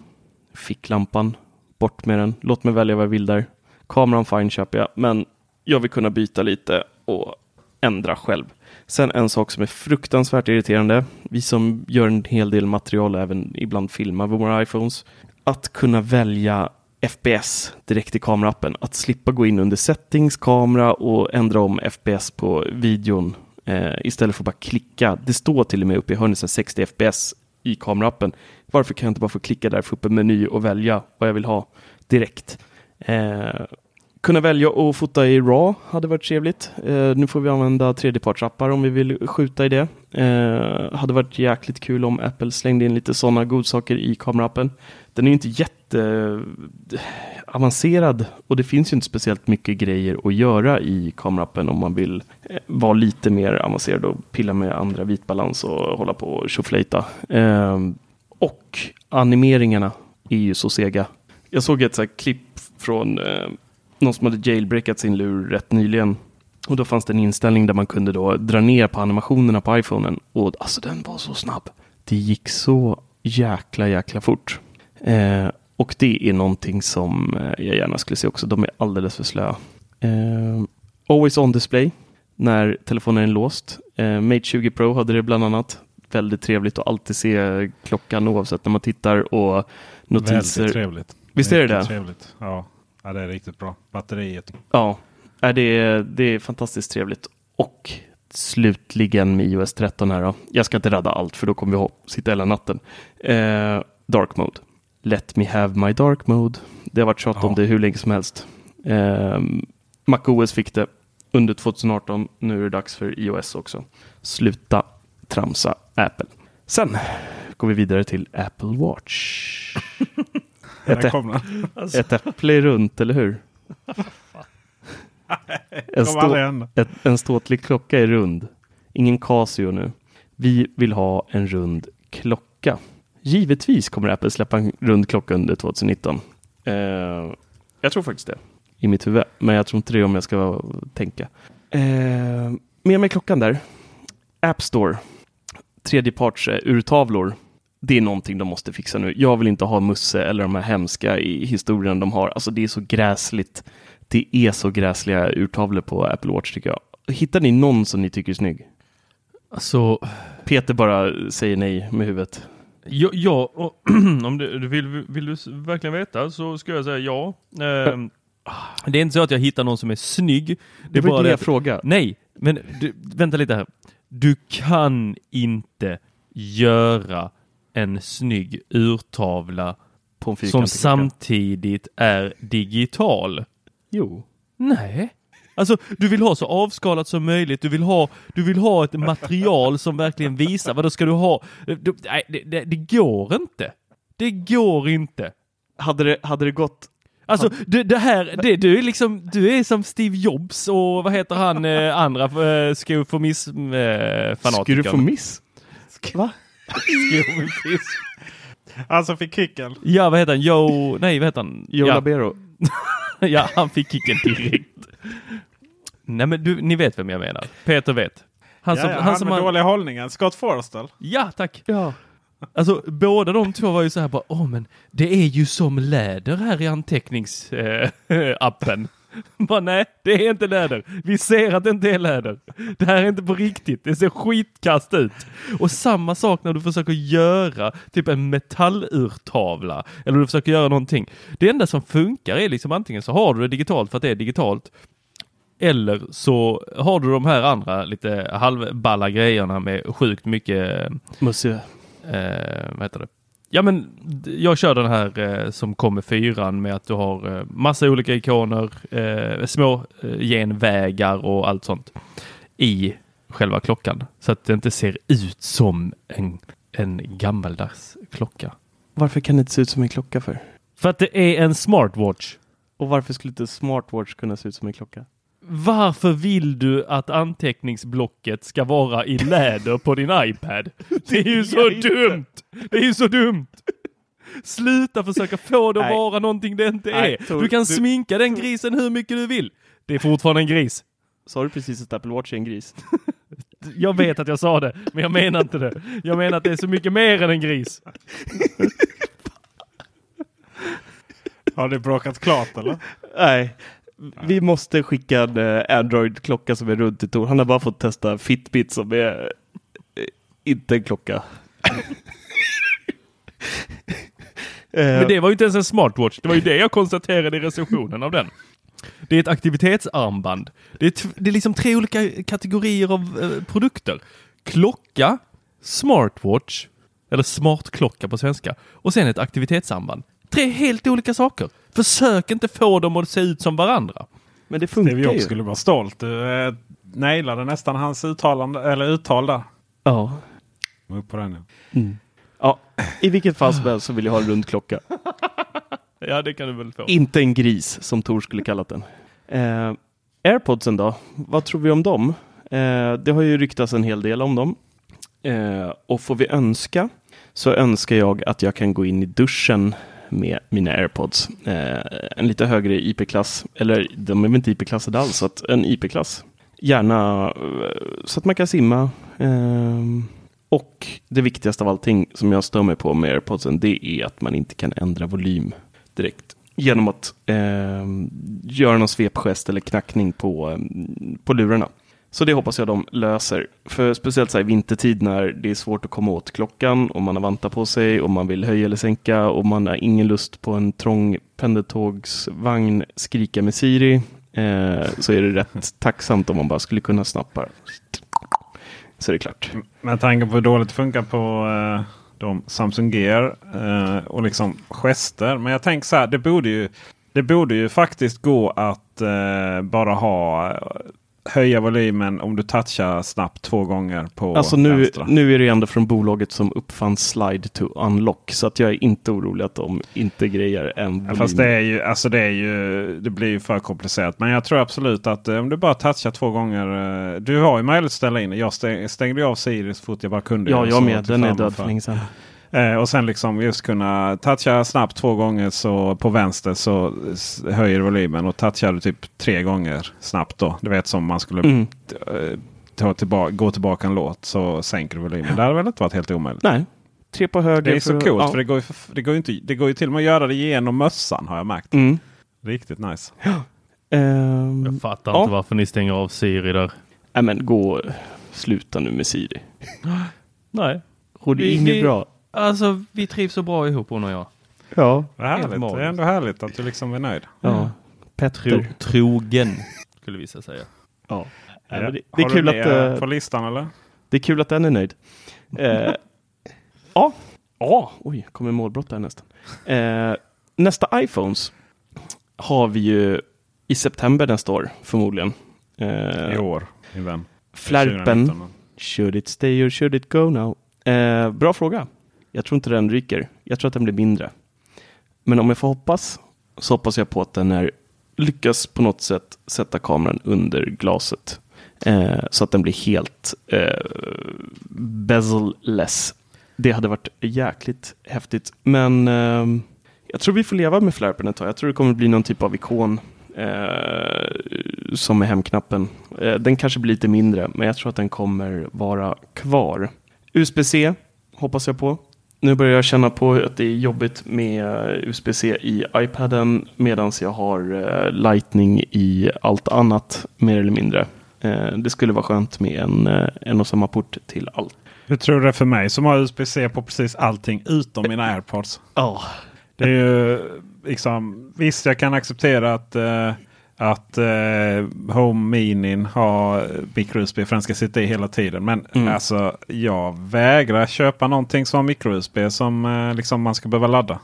ficklampan, bort med den. Låt mig välja vad jag vill där. Kameran fine köper jag, men jag vill kunna byta lite och ändra själv. Sen en sak som är fruktansvärt irriterande, vi som gör en hel del material, även ibland filmar med våra iPhones, att kunna välja FPS direkt i kameraappen. Att slippa gå in under settings, kamera och ändra om FPS på videon eh, istället för att bara klicka. Det står till och med uppe i hörnet 60 FPS i kameraappen. Varför kan jag inte bara få klicka där, få upp en meny och välja vad jag vill ha direkt? Eh, kunna välja att fota i RAW hade varit trevligt. Eh, nu får vi använda tredjepartsappar om vi vill skjuta i det. Eh, hade varit jäkligt kul om Apple slängde in lite sådana godsaker i kameraappen. Den är ju inte jätte eh, avancerad och det finns ju inte speciellt mycket grejer att göra i kamerappen om man vill eh, vara lite mer avancerad och pilla med andra vitbalans och hålla på och tjoflejta. Ehm, och animeringarna är ju så sega. Jag såg ett så här klipp från eh, någon som hade jailbreakat sin lur rätt nyligen. Och då fanns det en inställning där man kunde då dra ner på animationerna på iPhonen. Och alltså den var så snabb. Det gick så jäkla jäkla fort. Eh, och det är någonting som eh, jag gärna skulle se också. De är alldeles för slöa. Eh, always on display när telefonen är låst. Eh, Mate 20 Pro hade det bland annat. Väldigt trevligt att alltid se klockan oavsett när man tittar och notiser. Väldigt trevligt. Visst är det det? Trevligt. Ja. ja, det är riktigt bra. Batteriet. Ja, det, är, det är fantastiskt trevligt. Och slutligen med iOS 13 här då. Jag ska inte radda allt för då kommer vi sitta hela natten. Eh, dark mode. Let me have my dark mode. Det har varit tjat om Ja. det hur länge som helst. Eh, MacOS fick det under 2018. Nu är det dags för iOS också. Sluta tramsa Apple. Sen går vi vidare till Apple Watch. <laughs> Ett, kom den. ett äpple är runt, eller hur? <laughs> En, stå, ett, en ståtlig klocka är rund. Ingen Casio nu. Vi vill ha en rund klocka. Givetvis kommer Apple släppa en rund klocka under 2019. Eh, jag tror faktiskt det i mitt huvud, men jag tror inte det om jag ska tänka. Eh, med mig klockan där. App Store. Tredjeparts eh, urtavlor. Det är någonting de måste fixa nu. Jag vill inte ha Musse eller de här hemska i historien de har. Alltså det är så gräsligt. Det är så gräsliga urtavlor på Apple Watch tycker jag. Hittar ni någon som ni tycker är snygg? Alltså, Peter bara säger nej med huvudet. Ja, ja och, <clears throat> om du, vill, vill du verkligen veta så ska jag säga ja. Ehm, det är inte så att jag hittar någon som är snygg. Det var bara det jag frågade. Nej, men du, vänta lite här. Du kan inte göra en snygg urtavla som samtidigt är digital. Jo. Nej. Alltså, du vill ha så avskalat som möjligt. Du vill ha, du vill ha ett material som verkligen visar. Vad då ska du ha? Du, nej, det, det, det går inte. Det går inte. Hade det, hade det gått Alltså det, det här, det, du är liksom, du är som Steve Jobs och vad heter han eh, <laughs> andra eh, skoformism eh, Skulle du få fanatikern? miss? Va? Skoformism. Alltså fick kicken. Ja, vad heter han? Joe, nej vad heter han? Joe ja, Labero. <laughs> ja, han fick kicken direkt. Nej men du, ni vet vem jag menar. Peter vet. Han som, ja, ja, han han som med han, dåliga hållningen. Scott Forstall. Ja, tack. Ja. Alltså båda de två var ju så här bara, åh men det är ju som läder här i anteckningsappen. <laughs> bara nej, det är inte läder. Vi ser att det inte är läder. Det här är inte på riktigt. Det ser skitkast ut. Och samma sak när du försöker göra typ en metallurtavla eller du försöker göra någonting. Det enda som funkar är liksom antingen så har du det digitalt för att det är digitalt eller så har du de här andra lite halvballa grejerna med sjukt mycket Musse. eh, vad heter det? Ja men jag kör den här eh, som kommer fyran med att du har eh, massa olika ikoner, eh, små eh, genvägar och allt sånt i själva klockan. Så att det inte ser ut som en, en gammaldags klocka. Varför kan det inte se ut som en klocka för? För att det är en smartwatch. Och varför skulle inte smartwatch kunna se ut som en klocka? Varför vill du att anteckningsblocket ska vara i läder på din iPad? <laughs> Det är ju så dumt! Det är ju så dumt! Sluta försöka få det att vara någonting det inte Nej, är. Du kan du- sminka den grisen hur mycket du vill. Det är fortfarande en gris. Sa du precis att Apple Watch är en gris? <laughs> Jag vet att jag sa det, men jag menar inte det. Jag menar att det är så mycket mer än en gris. Har ni bråkat klart eller? Nej. Vi måste skicka en eh, Android-klocka som är runt i Tor. Han har bara fått testa Fitbit som är eh, inte en klocka. <laughs> Eh, Men det var ju inte ens en smartwatch. Det var ju det jag konstaterade i recensionen av den. Det är ett aktivitetsarmband. Det är, det är liksom tre olika kategorier av eh, produkter. Klocka, smartwatch, eller smartklocka på svenska, och sen ett aktivitetsarmband. Tre helt olika saker. Försök inte få dem att se ut som varandra. Men det funkar Steve ju. Jobs skulle vara stolt. Du eh, nailade nästan hans uttalande, eller uttal där. Ja. Upp på den, ja. ja, i vilket fall som helst så vill jag ha en rund klocka. <laughs> Ja, det kan du väl få. Inte en gris som Tor skulle kallat den. Eh, Airpodsen då? Vad tror vi om dem? Eh, det har ju ryktats en hel del om dem. Eh, och får vi önska så önskar jag att jag kan gå in i duschen med mina airpods. Eh, en lite högre IP-klass, eller de är väl inte IP-klassade alls, så att en IP-klass. Gärna eh, så att man kan simma. Eh, och det viktigaste av allting som jag stör mig på med airpodsen, det är att man inte kan ändra volym direkt. Genom att eh, göra någon svepgest eller knackning på, eh, på lurarna. Så det hoppas jag de löser. För speciellt så här i vintertid när det är svårt att komma åt klockan och man har vantar på sig och man vill höja eller sänka och man har ingen lust på en trång pendeltågsvagn skrika med Siri. Eh, så är det rätt <laughs> tacksamt om man bara skulle kunna snappa. Så är det klart. Med tanke på hur dåligt det funkar på eh, de Samsung Gear eh, och liksom gester. Men jag tänker så här, det borde ju, det borde ju faktiskt gå att eh, bara ha höja volymen om du touchar snabbt två gånger på Alltså nu, vänstra. nu är det ändå från bolaget som uppfann slide to unlock. Så att jag är inte orolig att de inte grejer en Ja, volym. Fast det är ju, alltså det är ju, det blir ju för komplicerat. Men jag tror absolut att eh, om du bara touchar två gånger. eh, Du har ju möjlighet att ställa in. Jag stäng, stängde ju av Siri så fort jag bara kunde. Ja, jag med. Den är död för länge sedan. Eh, och sen liksom just kunna toucha snabbt två gånger så på vänster så höjer volymen. Och touchar du typ tre gånger snabbt då. Du vet som man skulle Mm. eh, ta tillbaka, gå tillbaka en låt så sänker du volymen. Det hade väl inte varit helt omöjligt. Nej, tre på höger. Det är så för- coolt ja. för det går, ju för, det, går ju inte, det går ju till och med att göra det genom mössan har jag märkt. Mm. Riktigt nice. Ehm, Jag fattar Ja. inte varför ni stänger av Siri där. Nej men gå, sluta nu med Siri. Nej. Och det är inget bra. Alltså, vi trivs så bra ihop hon och jag. Ja. Vad härligt. Det är ändå härligt att du liksom är nöjd. ja. Tro, Petter. trogen, skulle vissa säga. Ja. Ja. men det, det, är Har kul du att, med eh, på listan eller? det är kul att den är nöjd. <laughs> Eh, ja. ja, oj, kommer målbrott där nästan. Eh, nästa iPhones har vi ju i september nästa år förmodligen. Eh, I år, min vän. Flärpen. 2019. Should it stay or should it go now? Eh, bra fråga. Jag tror inte den ryker. Jag tror att den blir mindre. Men om jag får hoppas så hoppas jag på att den är, lyckas på något sätt sätta kameran under glaset. Eh, så att den blir helt eh, bezel-less. Det hade varit jäkligt häftigt. Men eh, jag tror vi får leva med flärpen ett tag. Jag tror det kommer bli någon typ av ikon eh, som är hemknappen. Eh, den kanske blir lite mindre, men jag tror att den kommer vara kvar. USB-C hoppas jag på. Nu börjar jag känna på att det är jobbigt med USB-C i iPaden medan jag har eh, Lightning i allt annat mer eller mindre. Eh, det skulle vara skönt med en, eh, en och samma port till allt. Hur tror du det är för mig som har USB-C på precis allting utom mina <laughs> airpods? Ja, Det är ju liksom, visst jag kan acceptera att, eh, att eh, Home Minin har micro-USB för den ska sitta i hela tiden. Men Mm. alltså jag vägrar köpa någonting som micro-USB som eh, liksom man ska behöva ladda.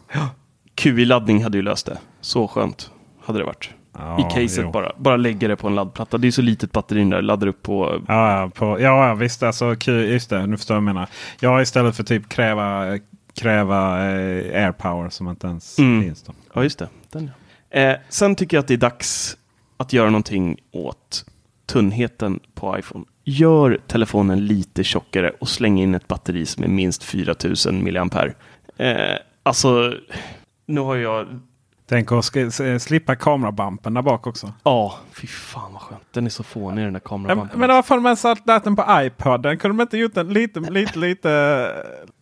QI-laddning hade ju löst det. Så skönt hade det varit. Ja, I caset jo. bara. Bara lägga det på en laddplatta. Det är så litet batteri där. Laddar upp på... Ja, på, ja, ja visst. Alltså, Q, just det, nu förstår jag vad jag menar. Ja, istället för typ kräva, kräva eh, AirPower som inte ens Mm. finns. Då. Ja, just det. Den, ja. eh, sen tycker jag att det är dags att göra någonting åt tunnheten på iPhone. Gör telefonen lite tjockare och släng in ett batteri som är minst 4000 mAh. Eh, alltså, nu har jag... Tänk att slippa kamerabumpen där bak också. Ja, fy fan vad skönt. Den är så fånig den där Men, kamerabanden. men varför har ens lagt den på iPoden? Kunde de inte gjort den lite, lite, lite,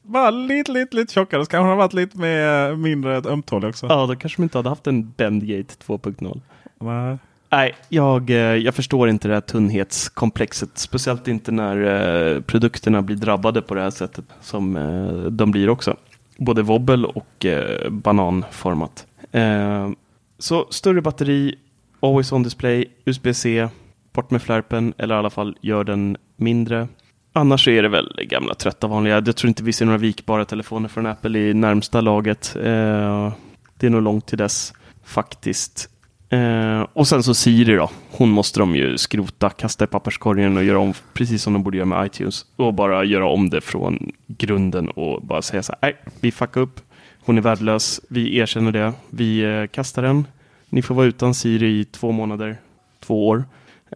bara lite, lite, lite tjockare? Så kanske den varit lite mer, mindre ömtålig också. Ja, då kanske de inte hade haft en Bendgate 2.0. Nej. Nej, jag, eh, jag förstår inte det här tunnhetskomplexet. Speciellt inte när eh, produkterna blir drabbade på det här sättet som eh, de blir också. Både wobbel och eh, bananformat. Eh, så större batteri, always on display, USB-C, bort med flärpen eller i alla fall gör den mindre. Annars är det väl gamla trötta vanliga. Jag tror inte vi ser några vikbara telefoner från Apple i närmsta laget. Eh, det är nog långt till dess faktiskt. Eh, och sen så Siri då. Hon måste de ju skrota, kasta i papperskorgen och göra om precis som de borde göra med iTunes. Och bara göra om det från grunden och bara säga så här. Nej, vi fuckar upp. Hon är värdelös. Vi erkänner det. Vi eh, kastar den. Ni får vara utan Siri i två månader, två år.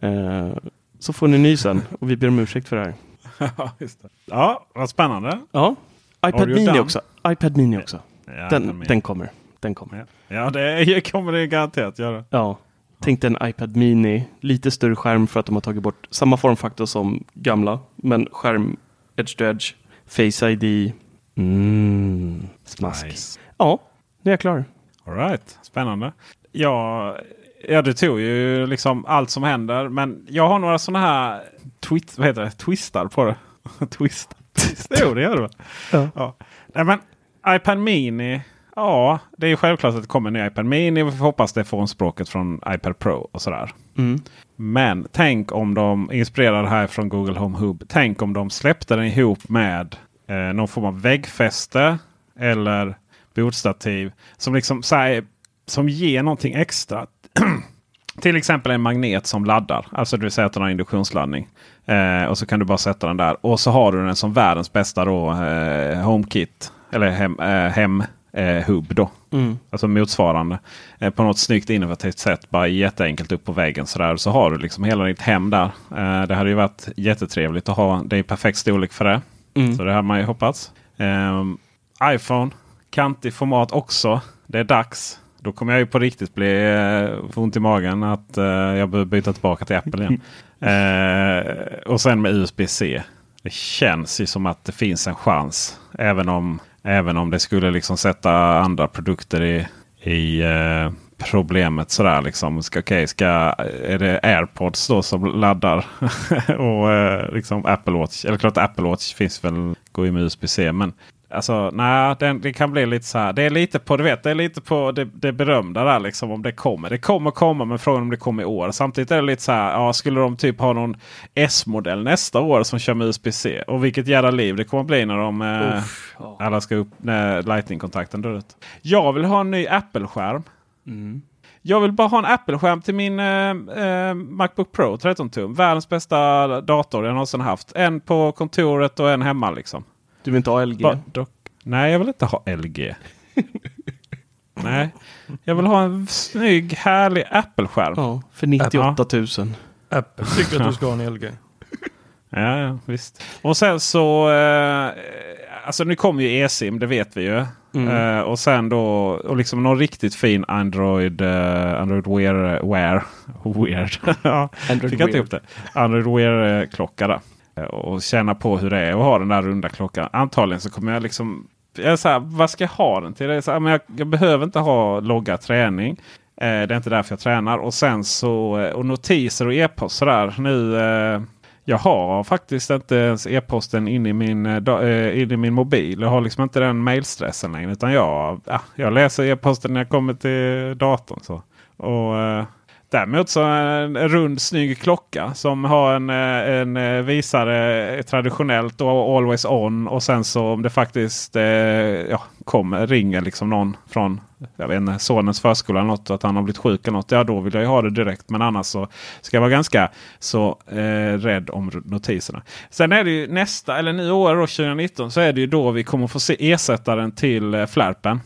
Eh, så får ni ny sen och vi ber om ursäkt för det här. <laughs> Det. ja, vad spännande. Ja, iPad Mini den? också. iPad Mini också. Ja, Den, den kommer. Den kommer. ja det <laughs> kommer det garanterat göra. Ja. Tänk dig en iPad Mini, lite större skärm för att de har tagit bort samma formfaktor som gamla, men skärm edge to edge, Face ID. Mm, smask. Nice. Ja, nu är jag klar. All right. Spännande. Ja, ja, det tog ju liksom allt som händer. Men jag har några sådana här twist, vad heter det? twistar på det. <laughs> Twist. jo, det gör det. Ja. Ja. Nej, men iPad Mini. Ja, det är ju självklart att det kommer en ny iPad Mini. Vi hoppas det får språket från iPad Pro och sådär. Mm. Men tänk om de inspirerade här från Google Home Hub. Tänk om de släppte den ihop med eh, någon form av väggfäste eller bordstativ. Som liksom här, som ger någonting extra. <clears throat> Till exempel en magnet som laddar. Alltså du sätter en induktionsladdning. Eh, och så kan du bara sätta den där. Och så har du den som världens bästa då, eh, HomeKit. Eller hem, eh, hem eh, hub då. Mm. Alltså motsvarande. Eh, på något snyggt innovativt sätt. Bara jätteenkelt upp på väggen. Sådär. Så har du liksom hela ditt hem där. Eh, det hade ju varit jättetrevligt att ha. Det är perfekt storlek för det. Mm. Så det hade man ju hoppats. Ehm, iPhone. Kantig format också. Det är dags. Då kommer jag ju på riktigt bli eh, få ont i magen att eh, jag behöver byta tillbaka till Apple igen. <laughs> Eh, och sen med USB-C. Det känns ju som att det finns en chans. Även om, även om det skulle liksom sätta andra produkter i, i eh, problemet. Sådär liksom. Ska, okay, ska, är det AirPods då som laddar? <laughs> och eh, liksom Apple Watch. Eller klart Apple Watch finns väl, går ju med USB-C. Men Alltså nej, den, det kan bli lite så här. Det är lite på, du vet, det är lite på det, det berömda där liksom om det kommer. Det kommer komma men frågan om det kommer i år. Samtidigt är det lite så här. Ja, skulle de typ ha någon S-modell nästa år som kör med USB-C. Och vilket jävla liv det kommer bli när de eh, Uff, ja. alla ska upp när Lightning-kontakten dör ut. Jag vill ha en ny Apple-skärm. Mm. Jag vill bara ha en Apple-skärm till min eh, eh, Macbook Pro 13 tum. Världens bästa dator jag någonsin haft. En på kontoret och en hemma liksom. Du vill inte ha LG? Ba- dock- Nej, jag vill inte ha LG. <laughs> Nej, jag vill ha en snygg härlig Apple-skärm. Ja. Ja, för 98 000. Apple tycker att du ska ha en LG. <laughs> Ja, visst. Och sen så... Eh, alltså nu kommer ju eSIM, det vet vi ju. Mm. Eh, och sen då och liksom någon riktigt fin Android, eh, Android Wear... Wear. <laughs> Weird. ja, Android fick jag inte Wear. ihop det. Android Wear-klocka där. Eh, och känna på hur det är att ha den där runda klockan. Antagligen så kommer jag liksom... Jag är så här, vad ska jag ha den till? Jag, så här, men jag, jag behöver inte ha logga träning. Eh, det är inte därför jag tränar. Och sen så eh, och notiser och e-post sådär. Nu, eh, jag har faktiskt inte ens e-posten inne i min, eh, eh i min mobil. Jag har liksom inte den mailstressen längre. Utan jag, ah, jag läser e-posten när jag kommer till datorn. Så. Och, Däremot så en rund snygg klocka som har en, eh, en eh, visare traditionellt och always on. Och sen så om det faktiskt eh, ja, kommer, ringer liksom någon från jag vet inte, sonens förskola eller något. Att han har blivit sjuk eller något. Ja då vill jag ju ha det direkt. Men annars så ska jag vara ganska så eh, rädd om notiserna. Sen är det ju nästa, eller nu år då, 2019 så är det ju då vi kommer få se ersättaren till eh, flärpen.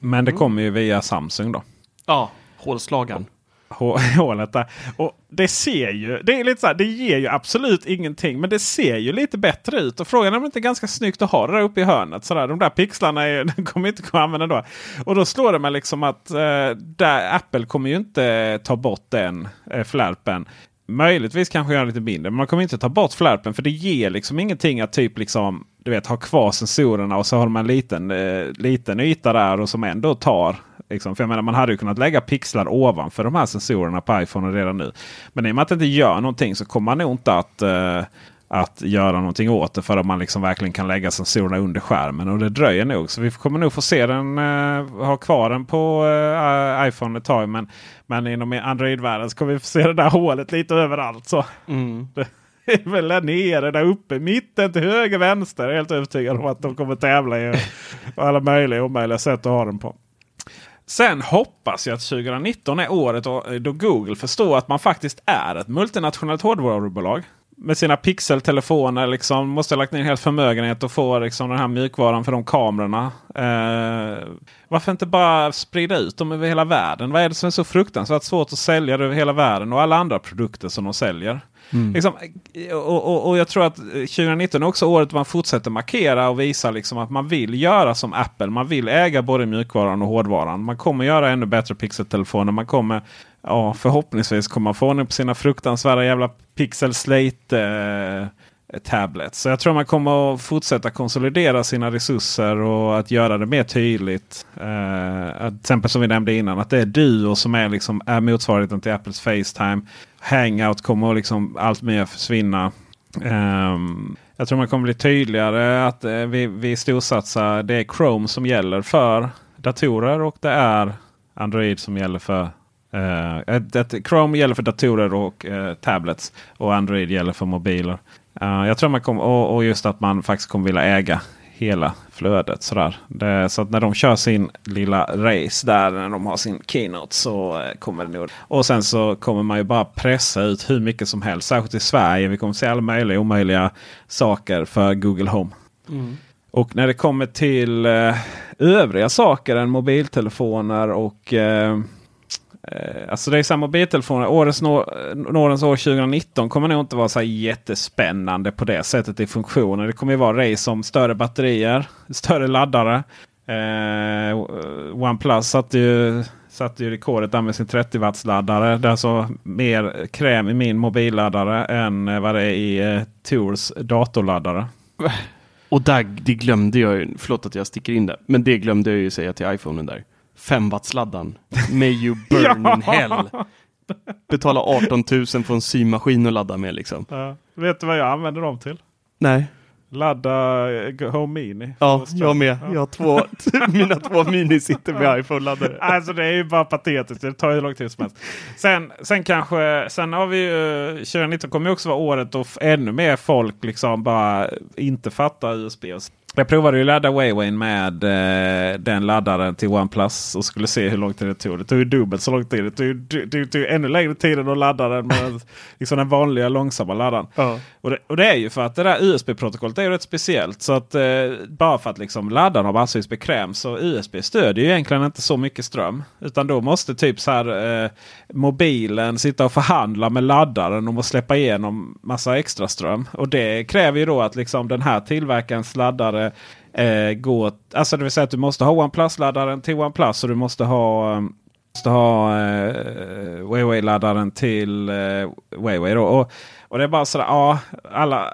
Men det kommer ju via Samsung då Ja, hålslagaren. <laughs> hålet där. Eh, och det ser ju, det är lite så här, det ger ju absolut ingenting. Men det ser ju lite bättre ut. Och frågan är om det inte är ganska snyggt att ha det där uppe i hörnet. Så där, de där pixlarna är, <laughs> de kommer inte kunna använda då. Och då slår det mig liksom att eh, där, Apple kommer ju inte ta bort den eh, flärpen. Möjligtvis kanske göra lite mindre. Men man kommer inte ta bort flärpen. För det ger liksom ingenting att typ liksom du vet, ha kvar sensorerna och så har man en liten, eh, liten yta där och som ändå tar Liksom. För jag menar, man hade ju kunnat lägga pixlar ovanför de här sensorerna på iPhone redan nu. Men i och med att det inte gör någonting så kommer man nog inte att, eh, att göra någonting åt det förrän man liksom verkligen kan lägga sensorerna under skärmen. Och det dröjer nog. Så vi kommer nog få se den, eh, ha kvar den på eh, iPhone ett tag. Men, men inom Android-världen så kommer vi få se det där hålet lite överallt. Så. Mm. <laughs> Det är väl där nere, där uppe, mitten till höger, vänster. Jag är helt övertygad om att de kommer tävla i alla möjliga och omöjliga sätt att ha den på. Sen hoppas jag att 2019 är året eh, då Google förstår att man faktiskt är ett multinationellt hårdvarubolag. Med sina pixeltelefoner liksom måste ha lagt ner en hel förmögenhet och få liksom den här mjukvaran för de kamerorna. Eh, varför inte bara sprida ut dem över hela världen? Vad är det som är så fruktansvärt svårt att sälja det över hela världen och alla andra produkter som de säljer? Mm. Liksom, och, och, och jag tror att eh, 2019 är också året man fortsätter markera och visa liksom att man vill göra som Apple. Man vill äga både mjukvaran och hårdvaran. Man kommer göra ännu bättre pixeltelefoner. Man kommer ja, förhoppningsvis komma få ordning på sina fruktansvärda jävla Pixel Slate eh, tablets. Så jag tror man kommer att fortsätta konsolidera sina resurser och att göra det mer tydligt. Eh, till exempel som vi nämnde innan att det är Duo som är, liksom, är motsvarigheten till Apples Facetime. Hangout kommer liksom allt mer försvinna. Um, jag tror man kommer bli tydligare att eh, vi, vi storsatsar. Det är Chrome som gäller för datorer och det är Android som gäller för Uh, ett, ett Chrome gäller för datorer och uh, tablets. Och Android gäller för mobiler. Uh, jag tror man kommer, och, och, just att man faktiskt kommer vilja äga hela flödet. Sådär. Det, så att när de kör sin lilla race där, när de har sin keynote så kommer det nog. Och sen så kommer man ju bara pressa ut hur mycket som helst. Särskilt i Sverige. Vi kommer se alla möjliga omöjliga saker för Google Home. Mm. Och när det kommer till övriga saker än mobiltelefoner och Eh, Eh, alltså det är samma mobiltelefoner. Årets nådens år 2019 kommer nog inte vara så jättespännande på det sättet i funktioner. Det kommer ju vara race om större batterier, <laughs> större laddare. Eh, OnePlus satte ju, satte ju rekordet där med sin 30 watts laddare. Det är alltså mer kräm i min mobilladdare än eh, vad det är i eh, Tours datorladdare. Och där, det glömde jag ju, förlåt att jag sticker in där, men det glömde jag ju säga till iPhonen där. 5 watt-sladdan. May you burn <laughs> ja. in hell. Betala 18 000 för en symaskin att ladda med liksom. Ja. Vet du vad jag använder dem till? Nej. Ladda eh, Home Mini. Ja, jag med. Jag har två, <laughs> mina två Mini sitter med iPhone-laddare. <laughs> Alltså det är ju bara patetiskt. Det tar ju lång tid som helst. Sen, sen kanske, sen har vi ju, 2019 kommer ju också vara året då ännu mer folk liksom bara inte fattar USB. Och jag provade ju ladda Wayway med eh, den laddaren till OnePlus och skulle se hur lång tid det tog. Det tog ju dubbelt så lång tid. Det tog, det, det tog ännu längre tid än att ladda den med <laughs> liksom den vanliga långsamma laddaren. Ja. Och, det, och det är ju för att det där USB-protokollet är rätt speciellt. Så att eh, bara för att liksom laddarna har massvis bekräm så USB stödjer ju egentligen inte så mycket ström. Utan då måste typ så här eh, mobilen sitta och förhandla med laddaren om att släppa igenom massa extra ström. Och det kräver ju då att liksom den här tillverkarens laddare eh, gå... Alltså det vill säga att du måste ha OnePlus-laddaren till OnePlus och du måste ha, um, måste ha eh, Huawei-laddaren till eh, Huawei. Då. Och, och det är bara sådär, ja, alla,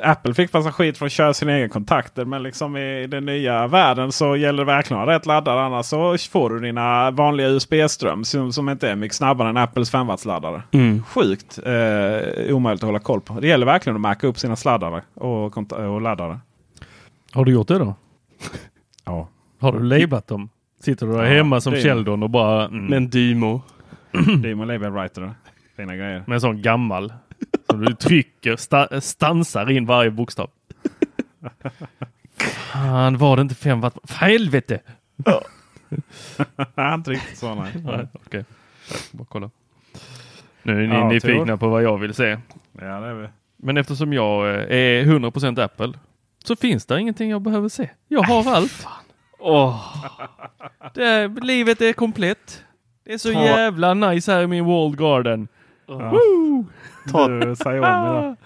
Apple fick massa skit för att köra sina egna kontakter. Men liksom i den nya världen så gäller det verkligen att ha rätt laddare. Annars så får du dina vanliga USB-ström som, som inte är mycket snabbare än Apples 5 laddare mm. Sjukt eh, omöjligt att hålla koll på. Det gäller verkligen att märka upp sina sladdare och, och laddare. Har du gjort det då? <laughs> ja. Har du lablat dem? Sitter du där ja, hemma som Sheldon och bara... Mm. Med en Dymo. Dymo label writer. Fina grejer. Med en sån gammal. Som du trycker, sta stansar in varje bokstav. Fan, var det inte fem watt? För helvete! Ja. <laughs> inte riktigt så nej. nej okay. Bara kolla. Nu är ni ja, nyfikna på vad jag vill se. Ja, det är vi. Men eftersom jag är 100% Apple så finns det ingenting jag behöver se. Jag har äh, allt. Oh. Det livet är komplett. Det är så Ta. jävla nice här i min walled garden. Ja. Ta. Du, säg om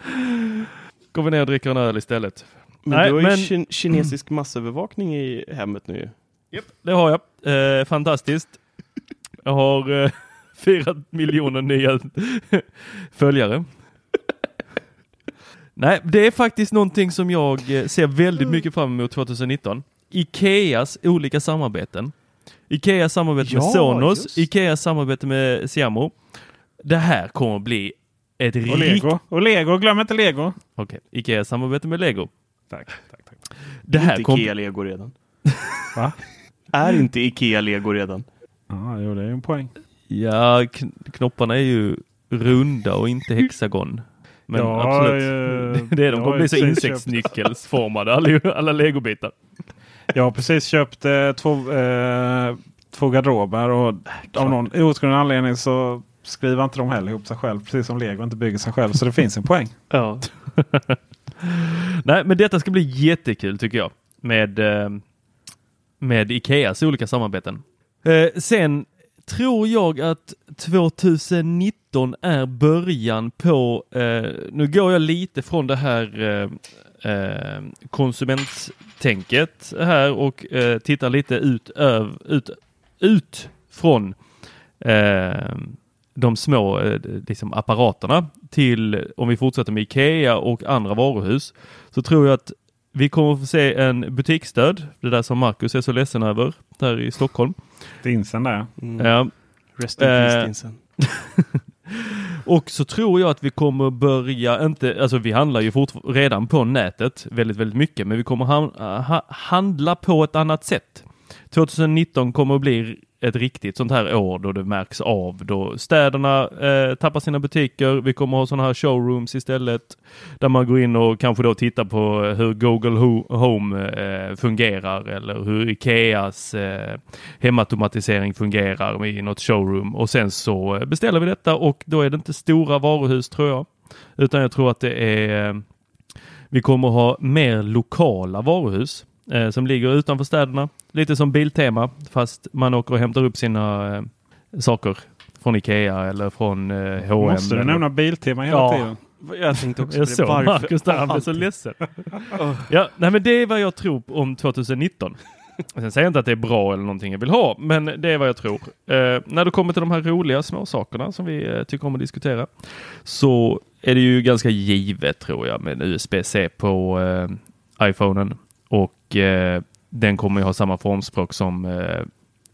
Går vi ner och dricker en öl istället. Men Nej, du har men... ju kinesisk massövervakning i hemmet nu. Yep, det har jag. Eh, fantastiskt. Jag har eh, <laughs> fyra miljoner nya <laughs> följare. Nej, det är faktiskt någonting som jag eh, ser väldigt mycket fram emot 2019. Ikeas olika samarbeten. Ikea samarbete med Ja, Sonos, just. Ikea samarbete med Siamo. Det här kommer bli ett Och riktigt... Lego. Och Lego, glöm inte Lego. Okej, Ikea samarbete med Lego. Tack, tack, tack. Det Är här inte kommer... Ikea Lego redan? <laughs> Va? Är inte Ikea Lego redan? Ja, jo, det är ju en poäng. Ja, kn- knopparna är ju runda och inte hexagon. Men Ja, absolut. eh, <laughs> det är de kommer bli så insektsnyckelsformade, alla, alla legobitar. Jag har precis köpt eh, två, eh, två garderober och av någon outgrundlig anledning så skriver inte de heller ihop sig själv. Precis som Lego inte bygger sig själv. Så det finns en poäng. <laughs> Ja. Nej, men detta ska bli jättekul tycker jag. Med, eh, med Ikeas olika samarbeten. Eh, sen tror jag att 2019 är början på, eh, nu går jag lite från det här eh, eh, konsumenttänket här och eh, tittar lite ut, öv, ut, ut från eh, de små eh, liksom apparaterna till, om vi fortsätter med Ikea och andra varuhus, så tror jag att vi kommer att få se en butiksdöd, det där som Marcus är så ledsen över, där i Stockholm. Dinsen där. Mm. Ja. Rest in peace Eh, Dinsen. <laughs> Och så tror jag att vi kommer börja, inte, alltså vi handlar ju redan på nätet väldigt, väldigt mycket, men vi kommer han, ha, handla på ett annat sätt. 2019 kommer att bli ett riktigt sånt här år då det märks av, då städerna eh, tappar sina butiker. Vi kommer ha sådana här showrooms istället, där man går in och kanske då tittar på eh, hur Google Home eh, fungerar eller hur Ikeas eh, hemautomatisering fungerar i något showroom och sen så eh, beställer vi detta och då är det inte stora varuhus tror jag. Utan jag tror att det är eh, vi kommer ha mer lokala varuhus eh, som ligger utanför städerna. Lite som Biltema fast man åker och hämtar upp sina eh, saker från Ikea eller från eh, H&M. Måste du eller- nämna Biltema hela Ja. tiden? Jag tänkte också jag såg Varför? Marcus där, han blev så ledsen. ja, nej men det är vad jag tror om 2019. Sen säger jag inte att det är bra eller någonting jag vill ha, men det är vad jag tror. Eh, när det kommer till de här roliga små sakerna som vi eh, tycker om att diskutera så är det ju ganska givet tror jag med USB-C på eh, iPhonen och eh, den kommer ju ha samma formspråk som eh,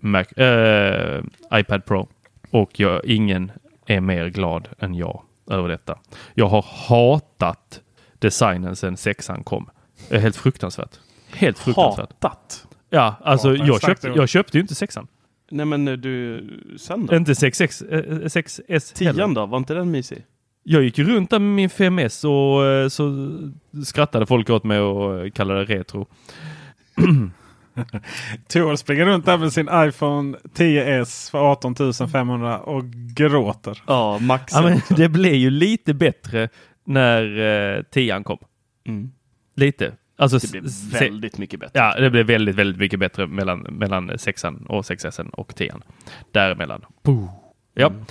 Mac, eh, iPad Pro och jag, ingen är mer glad än jag över detta. Jag har hatat designen sedan sexan kom. Det är helt fruktansvärt. Helt fruktansvärt. Hatat. Ja, alltså är jag ord. jag köpte ju inte sexan. Nej men du, sen då? Inte 6X, eh, 6S heller. Tian då? Var inte den mysig? Jag gick ju runt där med min 5S och eh, så skrattade folk åt mig och eh, kallade det retro. <clears throat> Tor springer runt där med sin iPhone 10s för 18 500 och gråter. Ja, Max. Ja, men det blev ju lite bättre när eh, 10 kom. mm. Lite. Alltså, Det blev väldigt mycket bättre. Ja, det blev väldigt, väldigt mycket bättre mellan, mellan 6an och 6S och 10 Däremellan. Ja. Mm.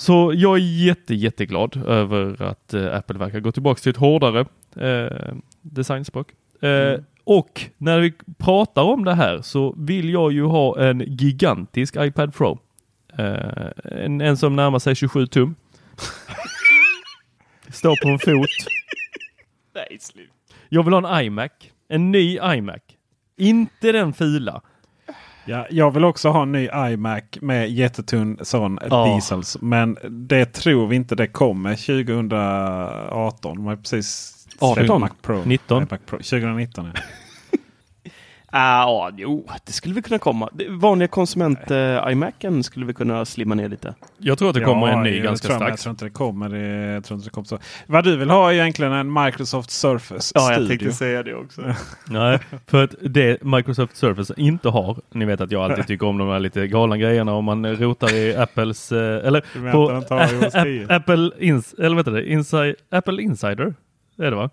Så jag är jätte, jätteglad över att eh, Apple verkar gå tillbaka till ett hårdare eh, designspråk. Eh, Mm. Och när vi pratar om det här så vill jag ju ha en gigantisk iPad Pro. Eh, en, en som närmar sig 27 tum. <laughs> Står på en fot. Nej, slut. Jag vill ha en iMac. En ny iMac. Inte den fila. Ja, jag vill också ha en ny iMac med jättetunn sån Ja. diesels. Men det tror vi inte det kommer 2018. De har precis 18. släppt Mac Pro. 19. iMac Pro. 2019 ja. Ah, ja, jo, det skulle vi kunna komma. Det- Vanliga konsument eh, iMacen skulle vi kunna slimma ner lite. Jag tror att det kommer Ja, en ny jag ganska men Jag strax. tror inte det kommer. Det, jag tror inte det kommer så. Vad du vill ha är egentligen en Microsoft Surface Studio. säga det också. <laughs> Nej, för att det Microsoft Surface inte har, ni vet att jag alltid <laughs> tycker om de här lite galna grejerna om man rotar i Apples, eh, eller Du på en tag i OS 10. Apple, ins, eller vet det, Inside, Apple Insider, det är det va?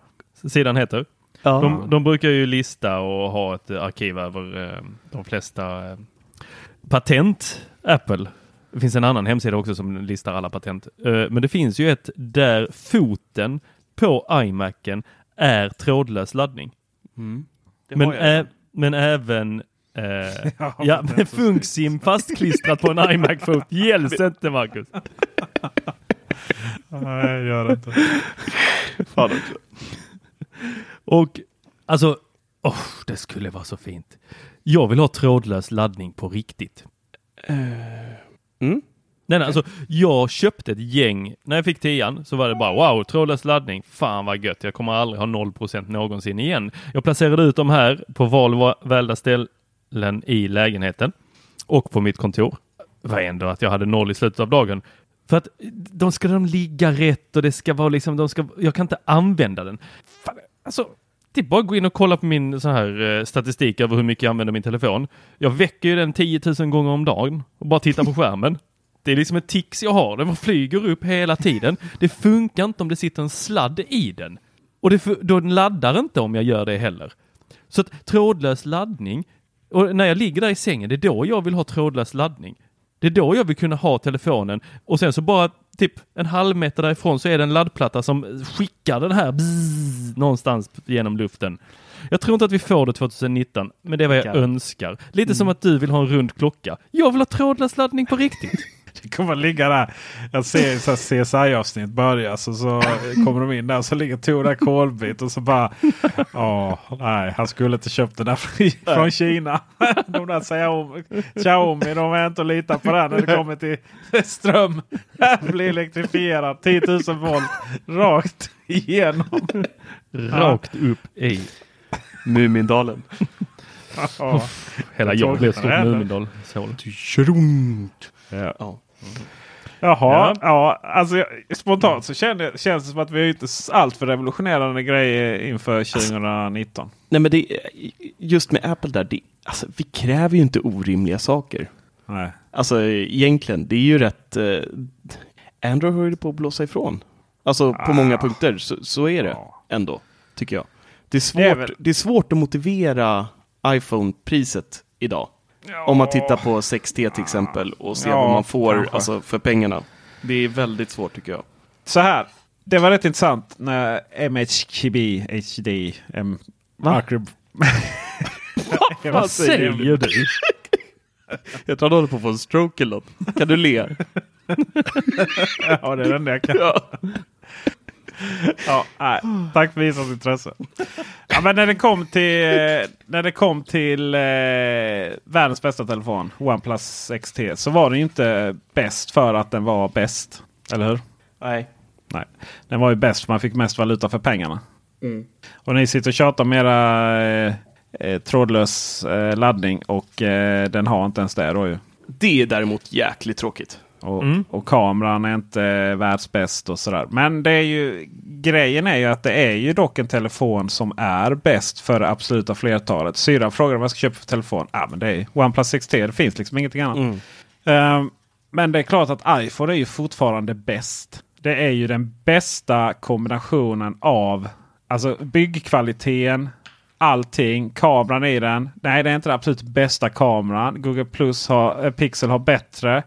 Sidan heter. Ja. De, de brukar ju lista och ha ett arkiv över eh, de flesta eh, patent Apple. Det finns en annan hemsida också som listar alla patent. Eh, men det finns ju ett där foten på iMacen är trådlös laddning. Mm. Men, ä- men även eh, <laughs> Ja, ja, men med Funksim fastklistrat på en iMac-fot gälls <laughs> inte Marcus. Nej, gör det inte. Fan också. Och alltså, oh, det skulle vara så fint. Jag vill ha trådlös laddning på riktigt. Mm. Nej, nej, alltså, jag köpte ett gäng, när jag fick tian så var det bara wow, trådlös laddning, fan vad gött, jag kommer aldrig ha 0% någonsin igen. Jag placerade ut dem här på valda ställen i lägenheten och på mitt kontor. Det var ändå att jag hade noll i slutet av dagen. För att de ska de ligga rätt och det ska vara liksom, de ska, jag kan inte använda den. Fan, alltså, det är bara att gå in och kolla på min så här, eh, statistik över hur mycket jag använder min telefon. Jag väcker ju den 10 000 gånger om dagen och bara tittar på skärmen. <laughs> Det är liksom ett tics jag har. Den flyger upp hela tiden. Det funkar inte om det sitter en sladd i den. Och det, då den laddar inte om jag gör det heller. Så att trådlös laddning, och när jag ligger där i sängen, det är då jag vill ha trådlös laddning. Det är då jag vill kunna ha telefonen och sen så bara typ en halv meter därifrån så är det en laddplatta som skickar den här bzzz, någonstans genom luften. Jag tror inte att vi får det 2019, men det är vad jag önskar. Lite som att du vill ha en rund klocka. Jag vill ha trådlös laddning på riktigt. <laughs> Kommer ligga där. Jag ser så här CSI-avsnitt börjas och så kommer de in där och så ligger Tor där kolbit och så bara. <laughs> Åh, nej, han skulle inte köpt det där från- Kina. <laughs> De där Xiaomi, Xiaomi de är inte att lita på det när det kommer till ström. Det blir elektrifierat 10 000 volt rakt igenom. Rakt upp i Mumindalen. Ja. hela Jag blev stort. Mumindal. Så. Ja. Ja. Jaha, ja. alltså jag, spontant så känner, känns det som att vi inte allt för revolutionerande grejer inför 2019. Nej men det, just med Apple där, det, alltså, vi kräver ju inte orimliga saker. Nej. Alltså egentligen, det är ju rätt... Eh, Android höll på att blåsa ifrån. Alltså på många punkter, så, så är det Ja. ändå, tycker jag. Det är, svårt, Det det är är, väl- svårt att motivera iPhone-priset idag. Om man tittar på 6T till exempel och ser Ja, vad man får alltså, för pengarna. Det är väldigt svårt tycker jag. Så här. Det var rätt intressant när MHKB, HD, M... Va? Jag <laughs> Vad säger du? Jag tror han håller på att få en stroke eller något. Kan du le? <laughs> Ja, det är den där kan. ja. Ja, nej. Tack för visat intresse. Ja, men när det kom till, när det kom till eh, världens bästa telefon, OnePlus XT, så var den ju inte bäst för att den var bäst. Eller hur? Nej. Nej, den var ju bäst för man fick mest valuta för pengarna. Och ni sitter och tjatar om era eh, eh, trådlös eh, laddning och eh, den har inte ens det då ju. Det är däremot jäkligt tråkigt. Och, Mm. och kameran är inte världsbäst och sådär. Men det är ju, grejen är ju att det är ju dock en telefon som är bäst för det absoluta flertalet. Syrran frågar vad jag ska köpa för telefon. Ja, men det är OnePlus 6T. Det finns liksom ingenting annat. Mm. Ehm, men det är klart att iPhone är ju fortfarande bäst. Det är ju den bästa kombinationen av alltså byggkvaliteten, allting, kameran i den. Nej, det är inte den absolut bästa kameran. Google Plus har, eh, Pixel har bättre.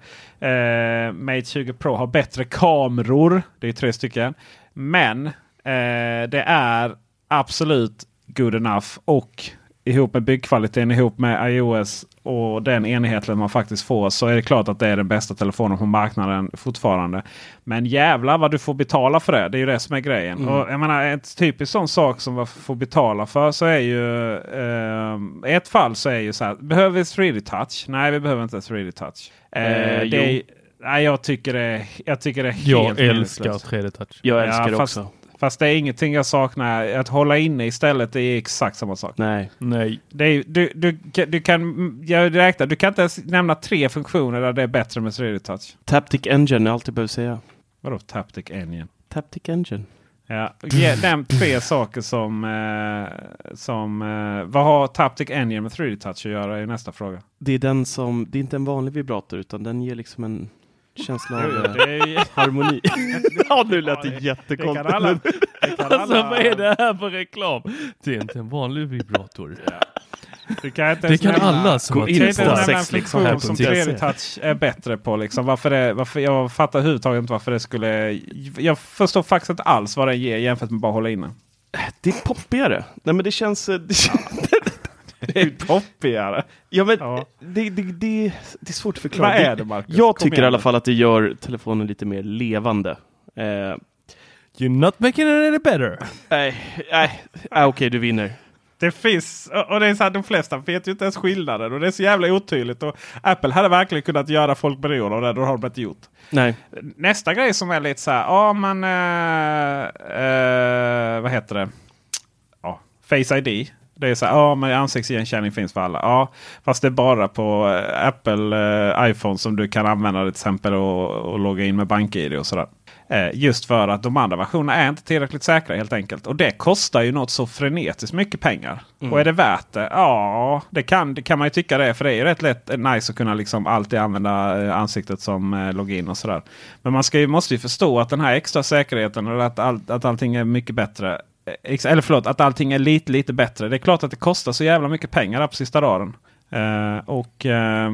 Eh, Mate 20 Pro har bättre kameror. Det är tre stycken. Men eh, det är absolut good enough. Och ihop med byggkvaliteten, ihop med iOS och den enheten man faktiskt får så är det klart att det är den bästa telefonen på marknaden fortfarande. Men jävlar vad du får betala för det. Det är ju det som är grejen. Och jag menar, ett typiskt sån sak som man får betala för så är ju eh, ett fall så är ju så här. Behöver vi 3D touch? Nej, vi behöver inte 3D touch. Eh, Eh, det nej, jag tycker det, jag tycker det är helt Jag älskar meningslöst. 3D-touch. Jag älskar Ja, det fast- också. Fast det är ingenting jag saknar. Att hålla inne istället det är exakt samma sak. Nej. Nej. Det är, du, du, du kan, jag räknar, du kan inte ens nämna tre funktioner där det är bättre med 3D touch. Taptic Engine är allt jag behöver säga. Vadå Taptic Engine? Taptic Engine. Ja, nämn tre saker som... Eh, som eh, vad har Taptic Engine med 3D touch att göra? är nästa fråga. Det är den som, det är inte en vanlig vibrator utan den ger liksom en känsla av eh, Det är, <laughs> harmoni. <laughs> ja, nu lät det det kan jättekonstigt. alla... Det kan Alltså alla vad är det här för reklam? Det är inte en vanlig vibrator. du kan inte Det kan nämna- alla som har testat. sex liksom här som på 3D touch är bättre på. Liksom. Varför det, varför, jag fattar överhuvudtaget inte varför det skulle... Jag förstår faktiskt inte alls vad det ger jämfört med bara hålla inne. Det är poppigare. Nej men det känns... <laughs> Det, Det är poppigare. ja, men Ja. Det, det, det, det är svårt att förklara. Vad är det Marcus? Jag Kom tycker i igen alla nu. fall att det gör telefonen lite mer levande. Eh, You're not making it any better. Nej, nej, ah, okej du vinner. Det finns, och det är så här, de flesta vet ju inte ens skillnaden. Och det är så jävla otydligt. Och Apple hade verkligen kunnat göra folk beroende av det. Då har de inte gjort. Nej. Nästa grej som är lite så här. Ja men. eh, eh, vad heter det? Ja, Face ID. Det är så här. Ja men ansiktsigenkänning finns för alla. Ja, fast det är bara på eh, Apple eh, iPhone som du kan använda det till exempel och, och logga in med BankID och sådär. Eh, just för att de andra versionerna är inte tillräckligt säkra helt enkelt. Och det kostar ju något så frenetiskt mycket pengar. Och är det värt det? Ja, det kan, det kan man ju tycka det är. För det är ju rätt lätt eh, nice att kunna liksom alltid använda eh, ansiktet som eh, login och sådär. Men man ska ju, måste ju förstå att den här extra säkerheten och att, all, att allting är mycket bättre. Eh, Eller förlåt, att allting är lite, lite bättre. Det är klart att det kostar så jävla mycket pengar på sista raden. Eh, och eh,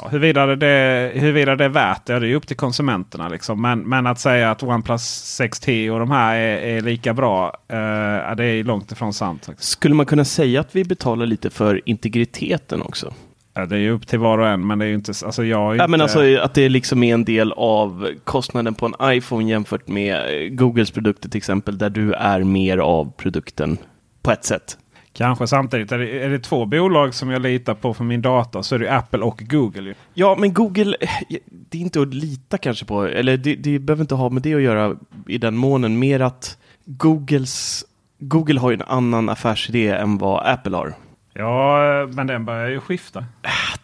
Ja, huruvida, det, huruvida det är värt det, ja, det är ju upp till konsumenterna. Liksom. Men, men att säga att OnePlus 6T och de här är, är lika bra, ja, det är långt ifrån sant. faktiskt. Skulle man kunna säga att vi betalar lite för integriteten också? Ja, det är ju upp till var och en, men det är ju inte... Alltså, jag Ja, inte, men alltså att det liksom är en del av kostnaden på en iPhone jämfört med eh, Googles produkter till exempel, där du är mer av produkten på ett sätt. Kanske samtidigt. Är det, är det två bolag som jag litar på för min data så är det Apple och Google. Ja, men Google, eh, det är inte att lita kanske på, eller det, det behöver inte ha med det att göra i den månen, mer att Googles, Google har ju en annan affärsidé än vad Apple har. Ja, men den börjar ju skifta.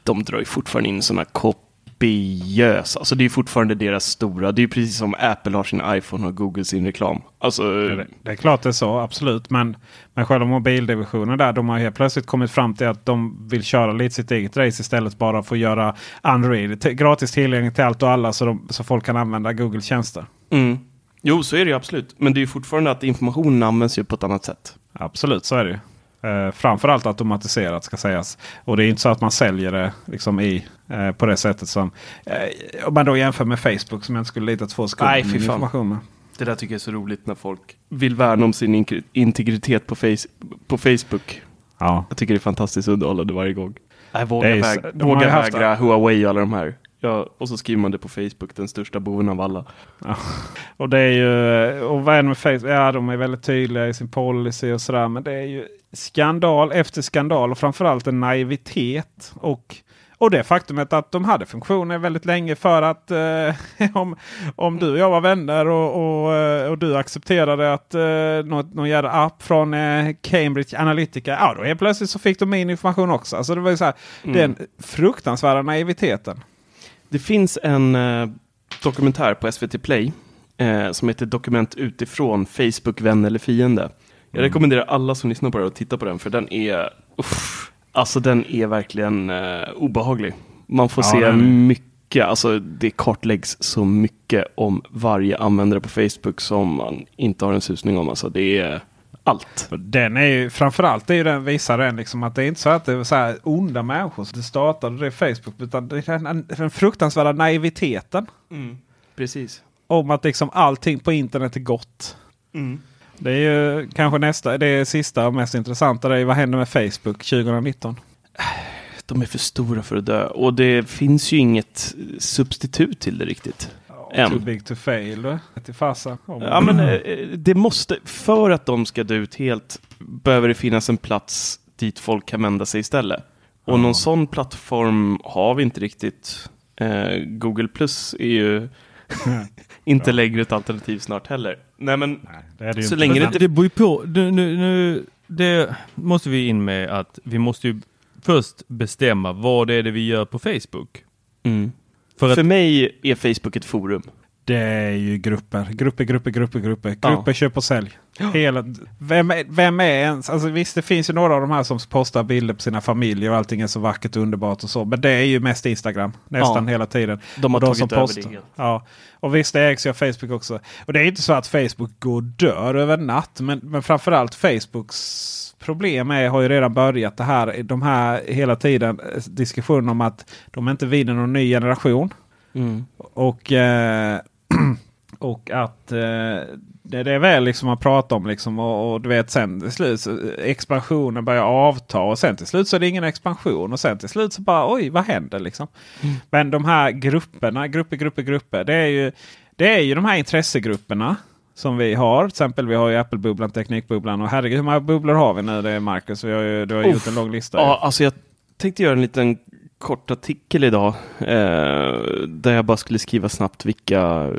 De drar ju fortfarande in sådana kopiösa, alltså det är fortfarande deras stora, det är ju precis som Apple har sin iPhone och Google sin reklam. Alltså, Det, det är klart det är så, absolut. Men, men själva mobildivisionen där, de har helt plötsligt kommit fram till att de vill köra lite sitt eget race istället. Bara för att göra Android gratis tillgängligt till allt och alla så, de, så folk kan använda Googles tjänster. mm. Jo, så är det ju absolut. Men det är ju fortfarande att informationen används ju på ett annat sätt. Absolut, så är det ju. Eh, framförallt automatiserat ska sägas. Och det är inte så att man säljer det liksom i, eh, på det sättet som... Eh, om man då jämför med Facebook som jag inte skulle lita två sekunder med information med. Det där tycker jag är så roligt när folk vill värna om sin in- integritet på, face- på Facebook. Ja. Jag tycker det är fantastiskt underhållande varje gång. Nej, våga, väg- våga vägra Huawei och alla de här. Ja, och så skriver man det på Facebook, den största boven av alla. Och det är ju, och vad är det med Facebook? Ja, de är väldigt tydliga i sin policy och sådär. Men det är ju skandal efter skandal och framförallt en naivitet. Och, och det faktumet att de hade funktioner väldigt länge för att eh, <laughs> om, om du och jag var vänner och, och, och du accepterade att eh, något, någon jävla app från eh, Cambridge Analytica. Ja, då helt plötsligt så fick de min information också. Alltså det var ju så här, den fruktansvärda naiviteten. Det finns en eh, dokumentär på SVT Play eh, som heter Dokument utifrån Facebook, vän eller fiende. Jag rekommenderar alla som lyssnar på det att titta på den för den är, uff, alltså den är verkligen eh, obehaglig. Man får Ja, se är- mycket, alltså det kartläggs så mycket om varje användare på Facebook som man inte har en susning om. Alltså det är allt. Den är ju framförallt är ju den, visar den liksom att det är inte så att det är så här onda människor som startade det Facebook. Utan det är den, den fruktansvärda naiviteten. Precis. Om att liksom allting på internet är gott. Det är ju kanske nästa, det är sista och mest intressanta. Det är vad händer med Facebook 2019? De är för stora för att dö och det finns ju inget substitut till det riktigt. Än. Too big to fail. Till farsa. Om- Ja, men eh, det måste, för att de ska dö ut helt, behöver det finnas en plats dit folk kan vända sig istället. Och någon sån plattform har vi inte riktigt. Eh, Google Plus är ju <laughs> inte längre ett alternativ snart heller. Nej, men Nej, det så länge det inte... det beror ju på. Nu, nu, nu, det måste vi in med att vi måste ju först bestämma vad det är det vi gör på Facebook. Mm. För att mig är Facebook ett forum. Det är ju grupper. Grupper, grupper, grupper, grupper. Ja. Grupper, köp och sälj. Hela, vem, vem är ens? Alltså visst, det finns ju några av de här som postar bilder på sina familjer och allting är så vackert och underbart och så. Men det är ju mest Instagram nästan Ja. hela tiden. De har Och tagit som över det helt. Ja. Och visst, det ägs ju av Facebook också. Och det är inte så att Facebook går och dör över natt. Men, men framförallt Facebooks problem är, har ju redan börjat det här, de här hela tiden eh, diskussionen om att de inte vinner någon ny generation. Mm. Och, eh, <clears throat> och att eh, det, det är väl liksom man pratar om liksom och, och du vet sen till slut eh, expansionen börjar avta och sen till slut så är det ingen expansion och sen till slut så bara oj vad händer liksom. Men de här grupperna, grupper, grupper, grupper. Det är ju, det är ju de här intressegrupperna som vi har. Till exempel vi har ju Apple-bubblan, Teknikbubblan och herregud hur många bubblor har vi nu det är Marcus? Vi har ju, du har Uff. gjort en lång lista. Ja, alltså jag tänkte göra en liten kort artikel idag. Eh, där jag bara skulle skriva snabbt vilka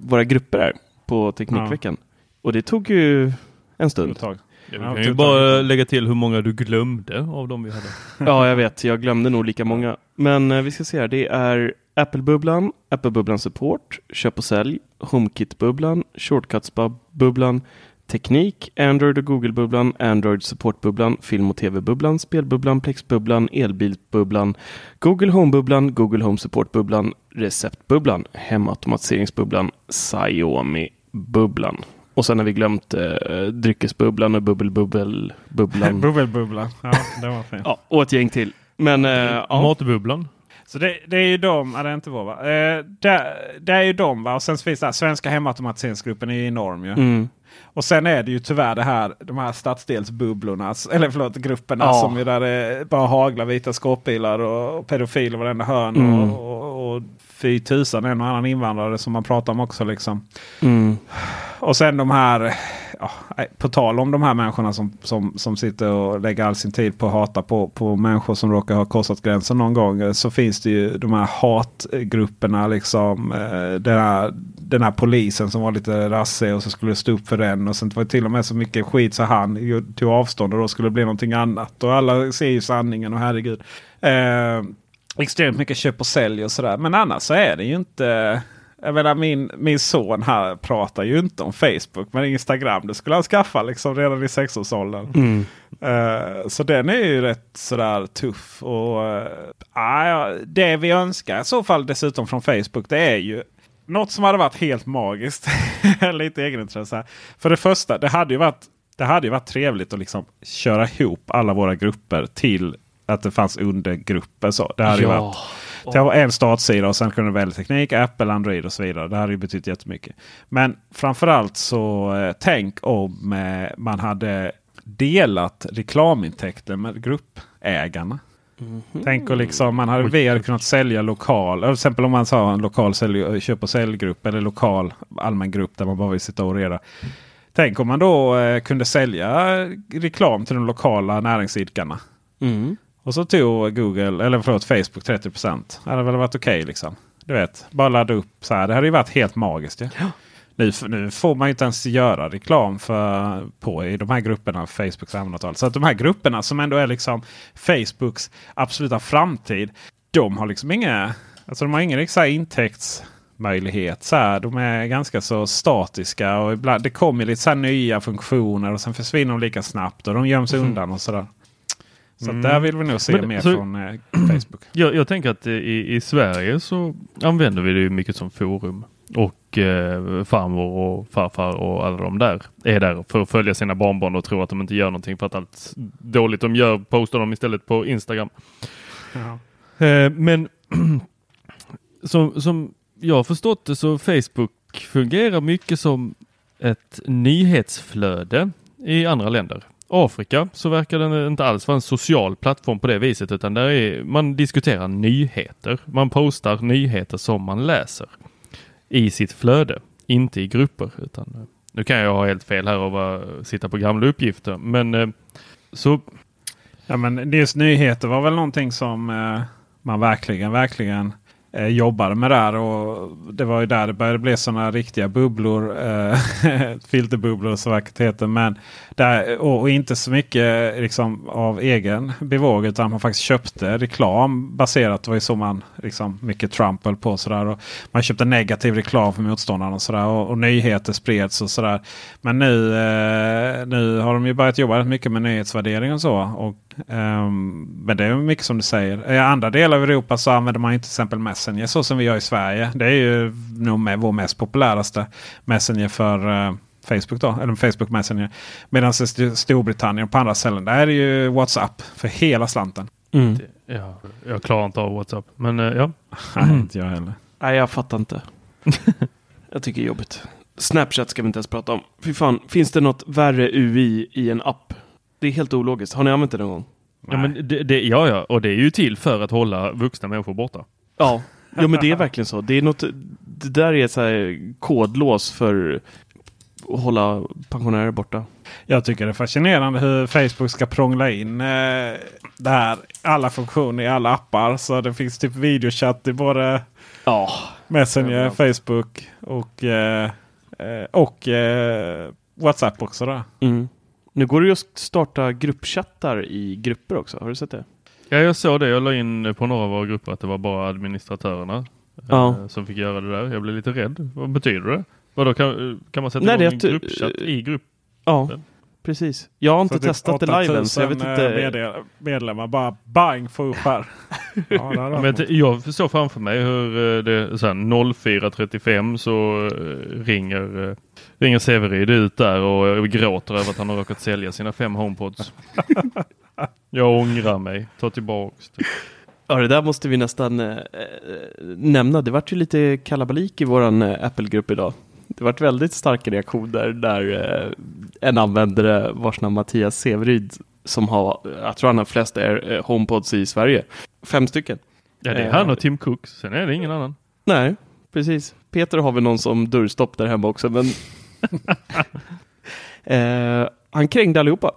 våra grupper är på Teknikveckan. Och det tog ju en stund. Ett tag. Ja, vi Ja, kan ju bara lägga till hur många du glömde av dem vi hade. <laughs> Ja, jag vet. Jag glömde nog lika många. Men eh, vi ska se här. Det är Apple-bubblan, Apple-bubblan Support, Köp och sälj, HomeKit-bubblan, Shortcuts-bubblan, Teknik, Android och Google-bubblan, Android Support-bubblan, Film och TV-bubblan, Spelbubblan, Plex-bubblan, Elbil-bubblan, Google Home-bubblan, Google Home Support-bubblan, Recept-bubblan, Hemautomatiseringsbubblan, Xiaomi-bubblan. Och sen har vi glömt eh, Dryckesbubblan och Bubbel-bubbel-bubblan. <laughs> Bubbelbubblan. Ja, det var fint. Ja, och ett gäng till. Men eh, ja. Matbubblan. Så det, det är ju de, ja, det är inte vår va? Eh, det, det är ju de va? Och sen finns det här, Svenska hemautomatiseringsgruppen är ju enorm ju. Mm. Och sen är det ju tyvär det här, de här stadsdelsbubblorna, eller förlåt grupperna Ja. som ju där det bara haglar vita skåpbilar och, och pedofiler varenda hörn. Mm. Och, och, och fy tusan en och annan invandrare som man pratar om också liksom. Mm. Och sen de här, oh, på tal om de här människorna som, som, som sitter och lägger all sin tid på att hata på, på människor som råkar ha korsat gränsen någon gång. Eh, så finns det ju de här hatgrupperna. Liksom, eh, den, här, den här polisen som var lite rassig och så skulle stå upp för den. Och sen var det till och med så mycket skit så han tog avstånd och då skulle det bli någonting annat. Och alla ser ju sanningen och herregud. Eh, extremt mycket köp och sälj och sådär. Men annars så är det ju inte. Jag menar min, min son här pratar ju inte om Facebook. Men Instagram det skulle han skaffa liksom redan i sexårsåldern. Mm. Eh, så den är ju rätt sådär tuff. Och, ja, det vi önskar i så fall dessutom från Facebook det är ju något som hade varit helt magiskt. <laughs> Lite egenintresse. För det första, det hade ju varit, det hade ju varit trevligt att liksom köra ihop alla våra grupper till att det fanns undergrupper. Så. Det hade ju varit det var en startsida och sen kunde du välja teknik, Apple, Android och så vidare. Det hade ju betytt jättemycket. Men framförallt så eh, tänk om eh, man hade delat reklamintäkter med gruppägarna. Tänk och liksom man hade, hade kunnat sälja lokal. Till exempel om man sa en lokal sälj, köp och säljgrupp eller lokal allmän grupp där man bara vill sitta och reda. Tänk om man då eh, kunde sälja reklam till de lokala näringsidkarna. Mm. Och så tog Google, eller förlåt Facebook 30 procent. Det hade väl varit okej liksom. Du vet, bara ladda upp så här. Det hade ju varit helt magiskt. Ja. Nu, f- nu får man ju inte ens göra reklam för, på i de här grupperna. Facebooks användartal. Så att de här grupperna som ändå är liksom Facebooks absoluta framtid. De har liksom inga, alltså de har ingen så här intäktsmöjlighet. Så här, de är ganska så statiska och ibland, det kommer lite så nya funktioner och sen försvinner de lika snabbt och de göms undan och sådär. Så att där vill vi nog se Men, mer så- från eh, Facebook. <clears throat> Jag, jag tänker att i, i Sverige så använder vi det mycket som forum. Och eh, farmor och farfar och alla de där är där för att följa sina barnbarn och tro att de inte gör någonting för att allt dåligt de gör postar de istället på Instagram. Eh, men <clears throat> som, som jag har förstått det så Facebook fungerar mycket som ett nyhetsflöde i andra länder. Afrika så verkar den inte alls vara en social plattform på det viset utan där är, man diskuterar nyheter. Man postar nyheter som man läser i sitt flöde, inte i grupper. Utan, eh, nu kan jag ha helt fel här och bara sitta på gamla uppgifter men eh, så Ja, men just nyheter var väl någonting som eh, man verkligen, verkligen eh, jobbade med där. Och det var ju där det började bli sådana riktiga bubblor. Eh, <laughs> filterbubblor så vackert heter. Men där, och, och inte så mycket liksom, av egen bevåg utan man faktiskt köpte reklam baserat. Det var ju så man liksom, mycket Trump höll på. Sådär, och man köpte negativ reklam för motståndarna och, sådär, och, och nyheter spreds och sådär. Men nu, eh, nu har de ju börjat jobba rätt mycket med nyhetsvärdering och så. Och, eh, men det är mycket som du säger. I andra delar av Europa så använder man ju till exempel Messenger så som vi gör i Sverige. Det är ju nog med vår mest populäraste Messenger för eh, Facebook då, eller Facebook Messenger. Medan i St- Storbritannien och på andra ställen där är det ju WhatsApp för hela slanten. Mm. ja, jag klarar inte av WhatsApp. Men eh, ja, <laughs> Nej, inte jag heller. Nej, jag fattar inte. <laughs> jag tycker det är jobbigt. Snapchat ska vi inte ens prata om. Fy fan, finns det något värre UI i en app? Det är helt ologiskt. Har ni använt det någon gång? ja, men det, det, ja, ja, och det är ju till för att hålla vuxna människor borta. Ja. Jo, men det är verkligen så. Det är något, det där är ett så här kodlås för hålla pensionärer borta. Jag tycker det är fascinerande hur Facebook ska prångla in eh, det här. Alla funktioner i alla appar. Så det finns typ videochatt i både Ja, Messenger. Facebook och, eh, eh, och eh, WhatsApp också. Då. mm. Nu går det ju att starta gruppchattar i grupper också. Har du sett det? Ja, jag såg det. Jag la in på några av våra grupper att det var bara administratörerna Ja. eh, som fick göra det där. Jag blev lite rädd. Vad betyder det? Vadå, kan, kan man sätta Nej, igång en att du- gruppchatt i grupp? Ja, precis. Jag har inte Så typ testat det live än, så jag vet 8000, inte. eh, Medlemmar bara bang få upp här. <laughs> ja, Men jag, såg framför mig hur eh, det så här 04.35 så eh, ringer, eh, ringer Severid ut där och eh, gråter över att han har råkat sälja sina fem HomePods. <laughs> jag ångrar mig. Ta tillbaks det. Ja, det där måste vi nästan eh, eh, nämna. Det vart ju lite kalabalik i våran eh, Apple-grupp idag. Det vart väldigt starka reaktioner där eh, en användare vars namn Mattias Severyd som har, jag tror han har flest Air, eh, HomePods i Sverige. Fem stycken. Ja, det är Eh, han och Tim Cook. Sen är det ingen annan. Nej, precis. Peter har väl någon som dörrstopp där hemma också, men <laughs> eh, han krängde allihopa.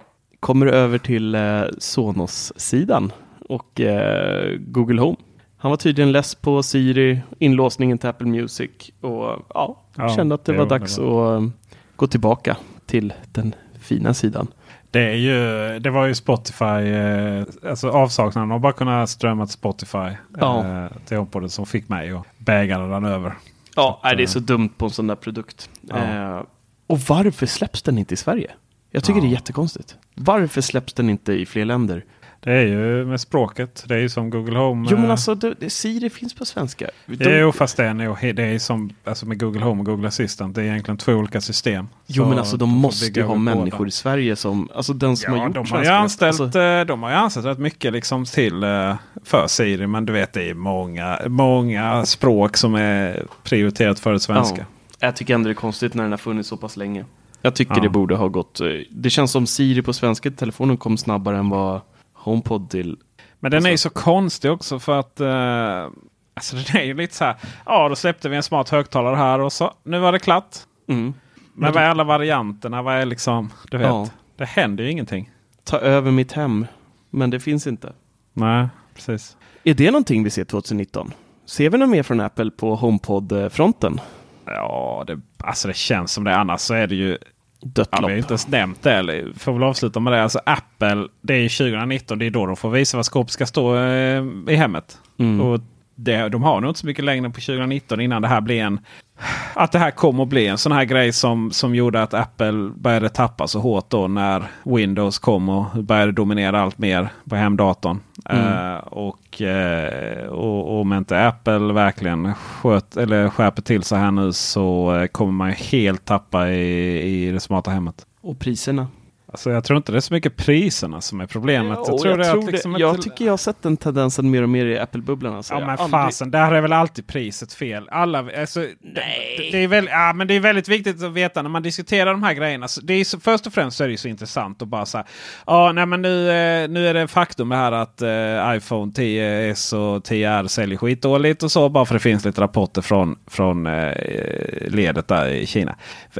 Kommer över till eh, Sonos-sidan och eh, Google Home. Han var tydligen less på Siri, inlåsningen till Apple Music och ja, Ja, kände att det det var var dags att eh, gå tillbaka till den fina sidan. Det, är ju, det var ju Spotify, alltså avsaknaden av bara kunna strömma till Spotify Ja. till HomePoden som fick mig att bäga den över. Ja, att, nej, det är så dumt på en sån där produkt. Ja. Och varför släpps den inte i Sverige? Jag tycker Ja. det är jättekonstigt. Varför släpps den inte i fler länder? Det är ju med språket. Det är ju som Google Home. Jo men eh, alltså, det, det, Siri finns på svenska. De, Jo fast det är, nog, det är som alltså med Google Home och Google Assistant. Det är egentligen två olika system. jo Så men alltså de måste ju ha över båda. människor i Sverige som, alltså den som har Ja, gjort de har, ju anställt, alltså, eh, de har ju anställt rätt mycket liksom till eh, för Siri. Men du vet det är många, många språk som är prioriterat för det svenska. Ja. Jag tycker ändå det är konstigt när den har funnits så pass länge. Jag tycker Ja. det borde ha gått, eh, det känns som Siri på svenska telefonen kom snabbare än vad HomePod till. Men den är ju Alltså- så konstig också för att eh, alltså <laughs> den är ju lite så här. Ja, då släppte vi en smart högtalare här och så nu var det klart. Mm. Men vad är alla varianterna? Vad är liksom, du vet, Ja. det händer ju ingenting. Ta över mitt hem, men det finns inte. Nej, precis. Är det någonting vi ser 2019? Ser vi något mer från Apple på HomePod-fronten? Ja, det, alltså det känns som det. Annars så är det ju Dött Ja, vi har lopp. inte ens nämnt det. Eller, får väl avsluta med det. Alltså Apple, det är ju 2019. Det är då de får visa vad skåpet ska stå eh, i hemmet. Mm. Och det, de har nog inte så mycket längre på 2019 innan det här blir en... Att det här kommer att bli en sån här grej som, som gjorde att Apple började tappa så hårt då när Windows kom och började dominera allt mer på hemdatorn. Mm. Eh, och, eh, och, om inte Apple verkligen sköt, eller skärper till sig här nu så eh, kommer man helt tappa i, i det smarta hemmet. Och priserna? Alltså jag tror inte det är så mycket priserna som är problemet. Ja, jag tror det är att liksom jag inte- tycker jag har sett den tendensen mer och mer i Apple-bubblan. Alltså. Ja Jag men aldrig- fasen, där är väl alltid priset fel. Alla, alltså, Nej. Det, det, är väl, ja, men det är väldigt viktigt att veta när man diskuterar de här grejerna. Så det är så, först och främst så är det så intressant att bara säga. Ja, nej, men nu, eh, nu är det faktum här att eh, iPhone 10s och 10R säljer skitdåligt och så. Bara för det finns lite rapporter från, från eh, ledet där i Kina.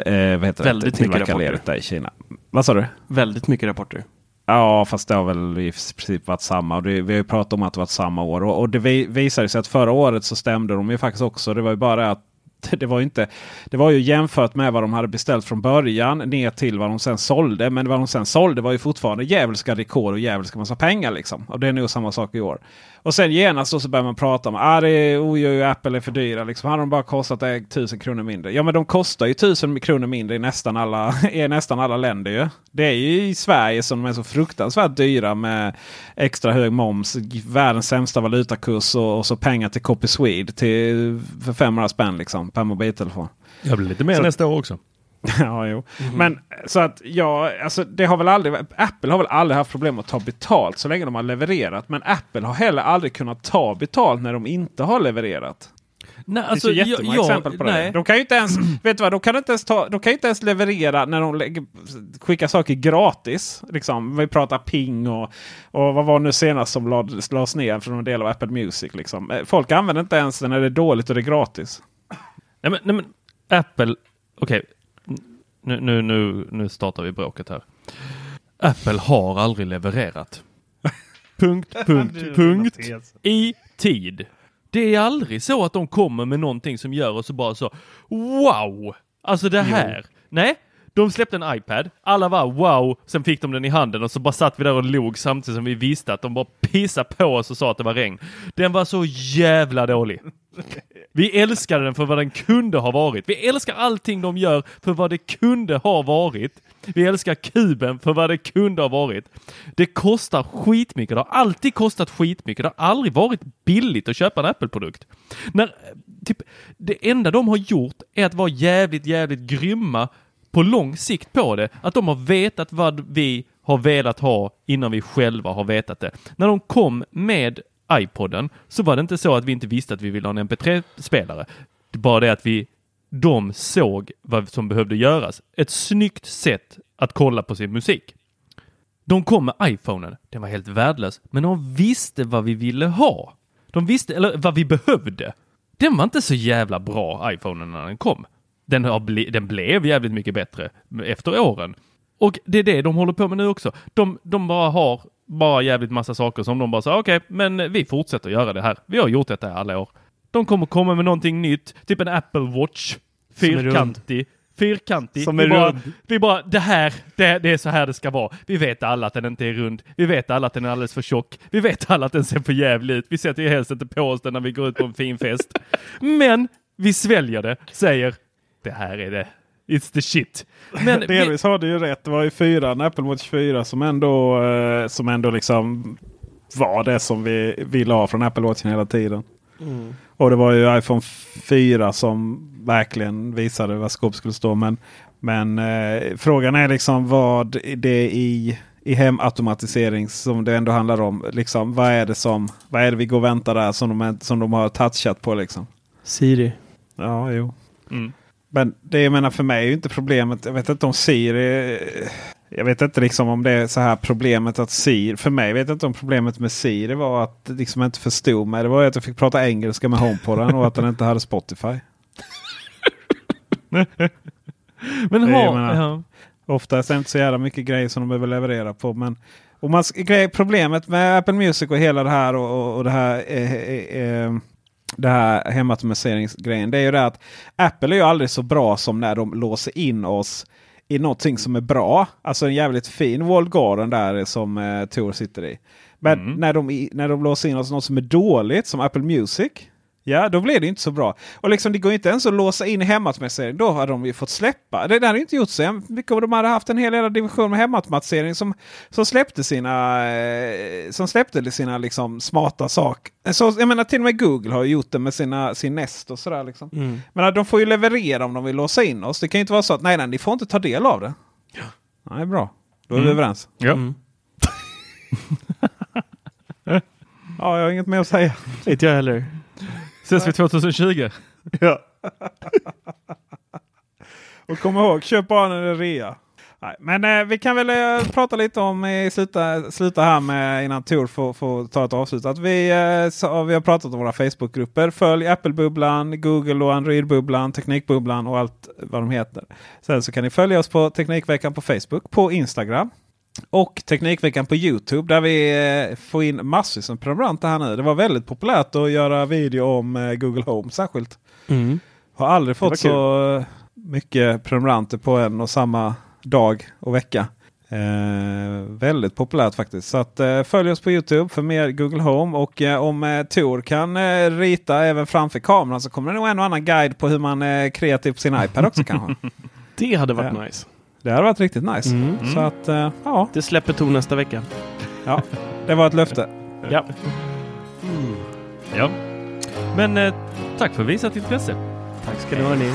Eh, vad heter Väldigt det? Tillverkarledet där i Kina. Vad sa du? Väldigt mycket rapporter. Ja, fast det har väl i princip varit samma. Och det, vi har ju pratat om att det varit samma år. Och, och det vi, visade sig att förra året så stämde de ju faktiskt också. Det var ju bara att <laughs> det var, inte, det var ju jämfört med vad de hade beställt från början ner till vad de sen sålde. Men vad de sen sålde var ju fortfarande djävulska rekord och djävulska massa pengar. Liksom. Och det är nog samma sak i år. Och sen genast så, så börjar man prata om att ah, oj, Apple är för dyra. Liksom. Hade de bara kostat eh, tusen kronor mindre. Ja men de kostar ju tusen kronor mindre i nästan alla, <laughs> i nästan alla länder. Ju. Det är ju i Sverige som de är så fruktansvärt dyra med extra hög moms, världens sämsta valutakurs och, och så pengar till Copy Swede till, för 500 spänn liksom, per mobiltelefon. Jag blir lite mer Så- nästa år också. <laughs> ja, jo. Men så att ja, alltså det har väl aldrig, Apple har väl aldrig haft problem att ta betalt så länge de har levererat. Men Apple har heller aldrig kunnat ta betalt när de inte har levererat. Nej, Det alltså, finns ju jättemånga exempel på det. nej. De kan ju inte ens, <clears throat> vet vad, de kan inte ens, ta, de kan inte ens leverera när de lägger, skickar saker gratis. Liksom. Vi pratar ping och, och vad var nu senast som lades, lades ner från en del av Apple Music. Liksom. Eh, Folk använder inte ens det när det är dåligt och det är gratis. Nej men, nej, men Apple, okej. Nu, nu, nu, nu startar vi bråket här. Apple har aldrig levererat. <laughs> punkt, punkt, punkt. I tid. Det är aldrig så att de kommer med någonting som gör oss bara så wow! Alltså det här. Nej, de släppte en iPad. Alla var wow, sen fick de den i handen och så bara satt vi där och log samtidigt som vi visste att de bara pissade på oss och sa att det var regn. Den var så jävla dålig. Vi älskade den för vad den kunde ha varit. Vi älskar allting de gör för vad det kunde ha varit. Vi älskar kuben för vad det kunde ha varit. Det kostar skitmycket. Det har alltid kostat skitmycket. Det har aldrig varit billigt att köpa en Apple-produkt. När, eh, typ, det enda de har gjort är att vara jävligt, jävligt grymma på lång sikt på det. Att de har vetat vad vi har velat ha innan vi själva har vetat det. När de kom med iPoden så var det inte så att vi inte visste att vi ville ha en MP3-spelare. Det är bara det att vi, de såg vad som behövde göras. Ett snyggt sätt att kolla på sin musik. De kom med iPhonen. Den var helt värdelös, men de visste vad vi ville ha. De visste, eller vad vi behövde. Den var inte så jävla bra, iPhonen, när den kom. Den, har ble, den blev jävligt mycket bättre efter åren. Och det är det de håller på med nu också. De, de bara har bara jävligt massa saker som de bara säger okej, okay, men vi fortsätter göra det här. Vi har gjort detta alla år. De kommer komma med någonting nytt, typ en Apple Watch. Fyrkantig. Fyrkantig. Som vi, är bara, rund. vi bara, det här, det, det är så här det ska vara. Vi vet alla att den inte är rund. Vi vet alla att den är alldeles för tjock. Vi vet alla att den ser för jävlig ut. Vi sätter ju helst inte på oss den när vi går ut på en fin fest. <laughs> Men vi sväljer det, säger det här är det. It's the shit. Men <laughs> vi, Delvis har du ju rätt. Det var ju fyran, Apple Watch 4 som ändå, eh, som ändå liksom var det som vi ville ha från Apple Watchen hela tiden. Och det var ju iPhone 4 som verkligen visade vad skåp skulle stå. Men, men eh, frågan är liksom vad det i, i hemautomatisering som det ändå handlar om. Liksom, vad, är det som, vad är det vi går och väntar där som de, som de har touchat på? Liksom? Siri. Ja, jo. Mm. Men det jag menar för mig är ju inte problemet. Jag vet inte om Siri. Jag vet inte liksom om det är så här problemet att Siri. För mig vet jag inte om problemet med Siri var att liksom inte förstod mig. Det var att jag fick prata engelska med HomePoden och att den inte hade Spotify. <laughs> men Det ha, menar- ja. Oftast är det inte så jävla mycket grejer som de behöver leverera på. Men och man, problemet med Apple Music och hela det här och, och, och det här. Eh, eh, eh, det här hemautomatiseringsgrejen. Det är ju det att Apple är ju aldrig så bra som när de låser in oss i någonting som är bra. Alltså en jävligt fin walled garden där som eh, Tor sitter i. Men Mm. när, de, när de låser in oss i något som är dåligt som Apple Music. Ja, då blir det inte så bra. Och liksom det går inte ens att låsa in i hemautomatisering. Då hade de ju fått släppa. Det där hade inte gjort så mycket om de hade haft en hel jävla division med hemautomatisering som, som släppte sina, eh, som släppte sina liksom, smarta saker. Så, jag menar till och med Google har gjort det med sina, sin Nest och sådär. Liksom. Mm. Men de får ju leverera om de vill låsa in oss. Det kan ju inte vara så att nej, nej, ni får inte ta del av det. Nej, bra. Då är vi Mm. överens. Ja. Mm. <laughs> Ja, jag har inget mer att säga. Inte jag heller. Ses vi 2020? Ja. <laughs> och kom ihåg, köp bara när det är rea. Nej, men eh, vi kan väl eh, prata lite om, eh, sluta, sluta här med innan Tor får, får ta ett avslut. Att vi, eh, så, vi har pratat om våra Facebookgrupper. Följ Apple-bubblan, Google och Android-bubblan, Teknikbubblan och allt vad de heter. Sen så kan ni följa oss på Teknikveckan på Facebook, på Instagram. Och Teknikveckan på Youtube där vi eh, får in massvis med prenumeranter här nu. Det var väldigt populärt att göra video om eh, Google Home särskilt. Mm. Har aldrig fått så mycket prenumeranter på en och samma dag och vecka. Eh, väldigt populärt faktiskt. Så att, eh, följ oss på Youtube för mer Google Home. Och eh, om eh, Tor kan eh, rita även framför kameran så kommer det nog en och annan guide på hur man är kreativ på sin iPad också kanske. <laughs> Det hade varit nice. Det hade varit riktigt nice. Mm. Så att eh, ja, Det släpper Tor nästa vecka. ja, det var ett löfte. Ja. Ja. Men eh, tack för visat intresse. Tack ska ni ha ni.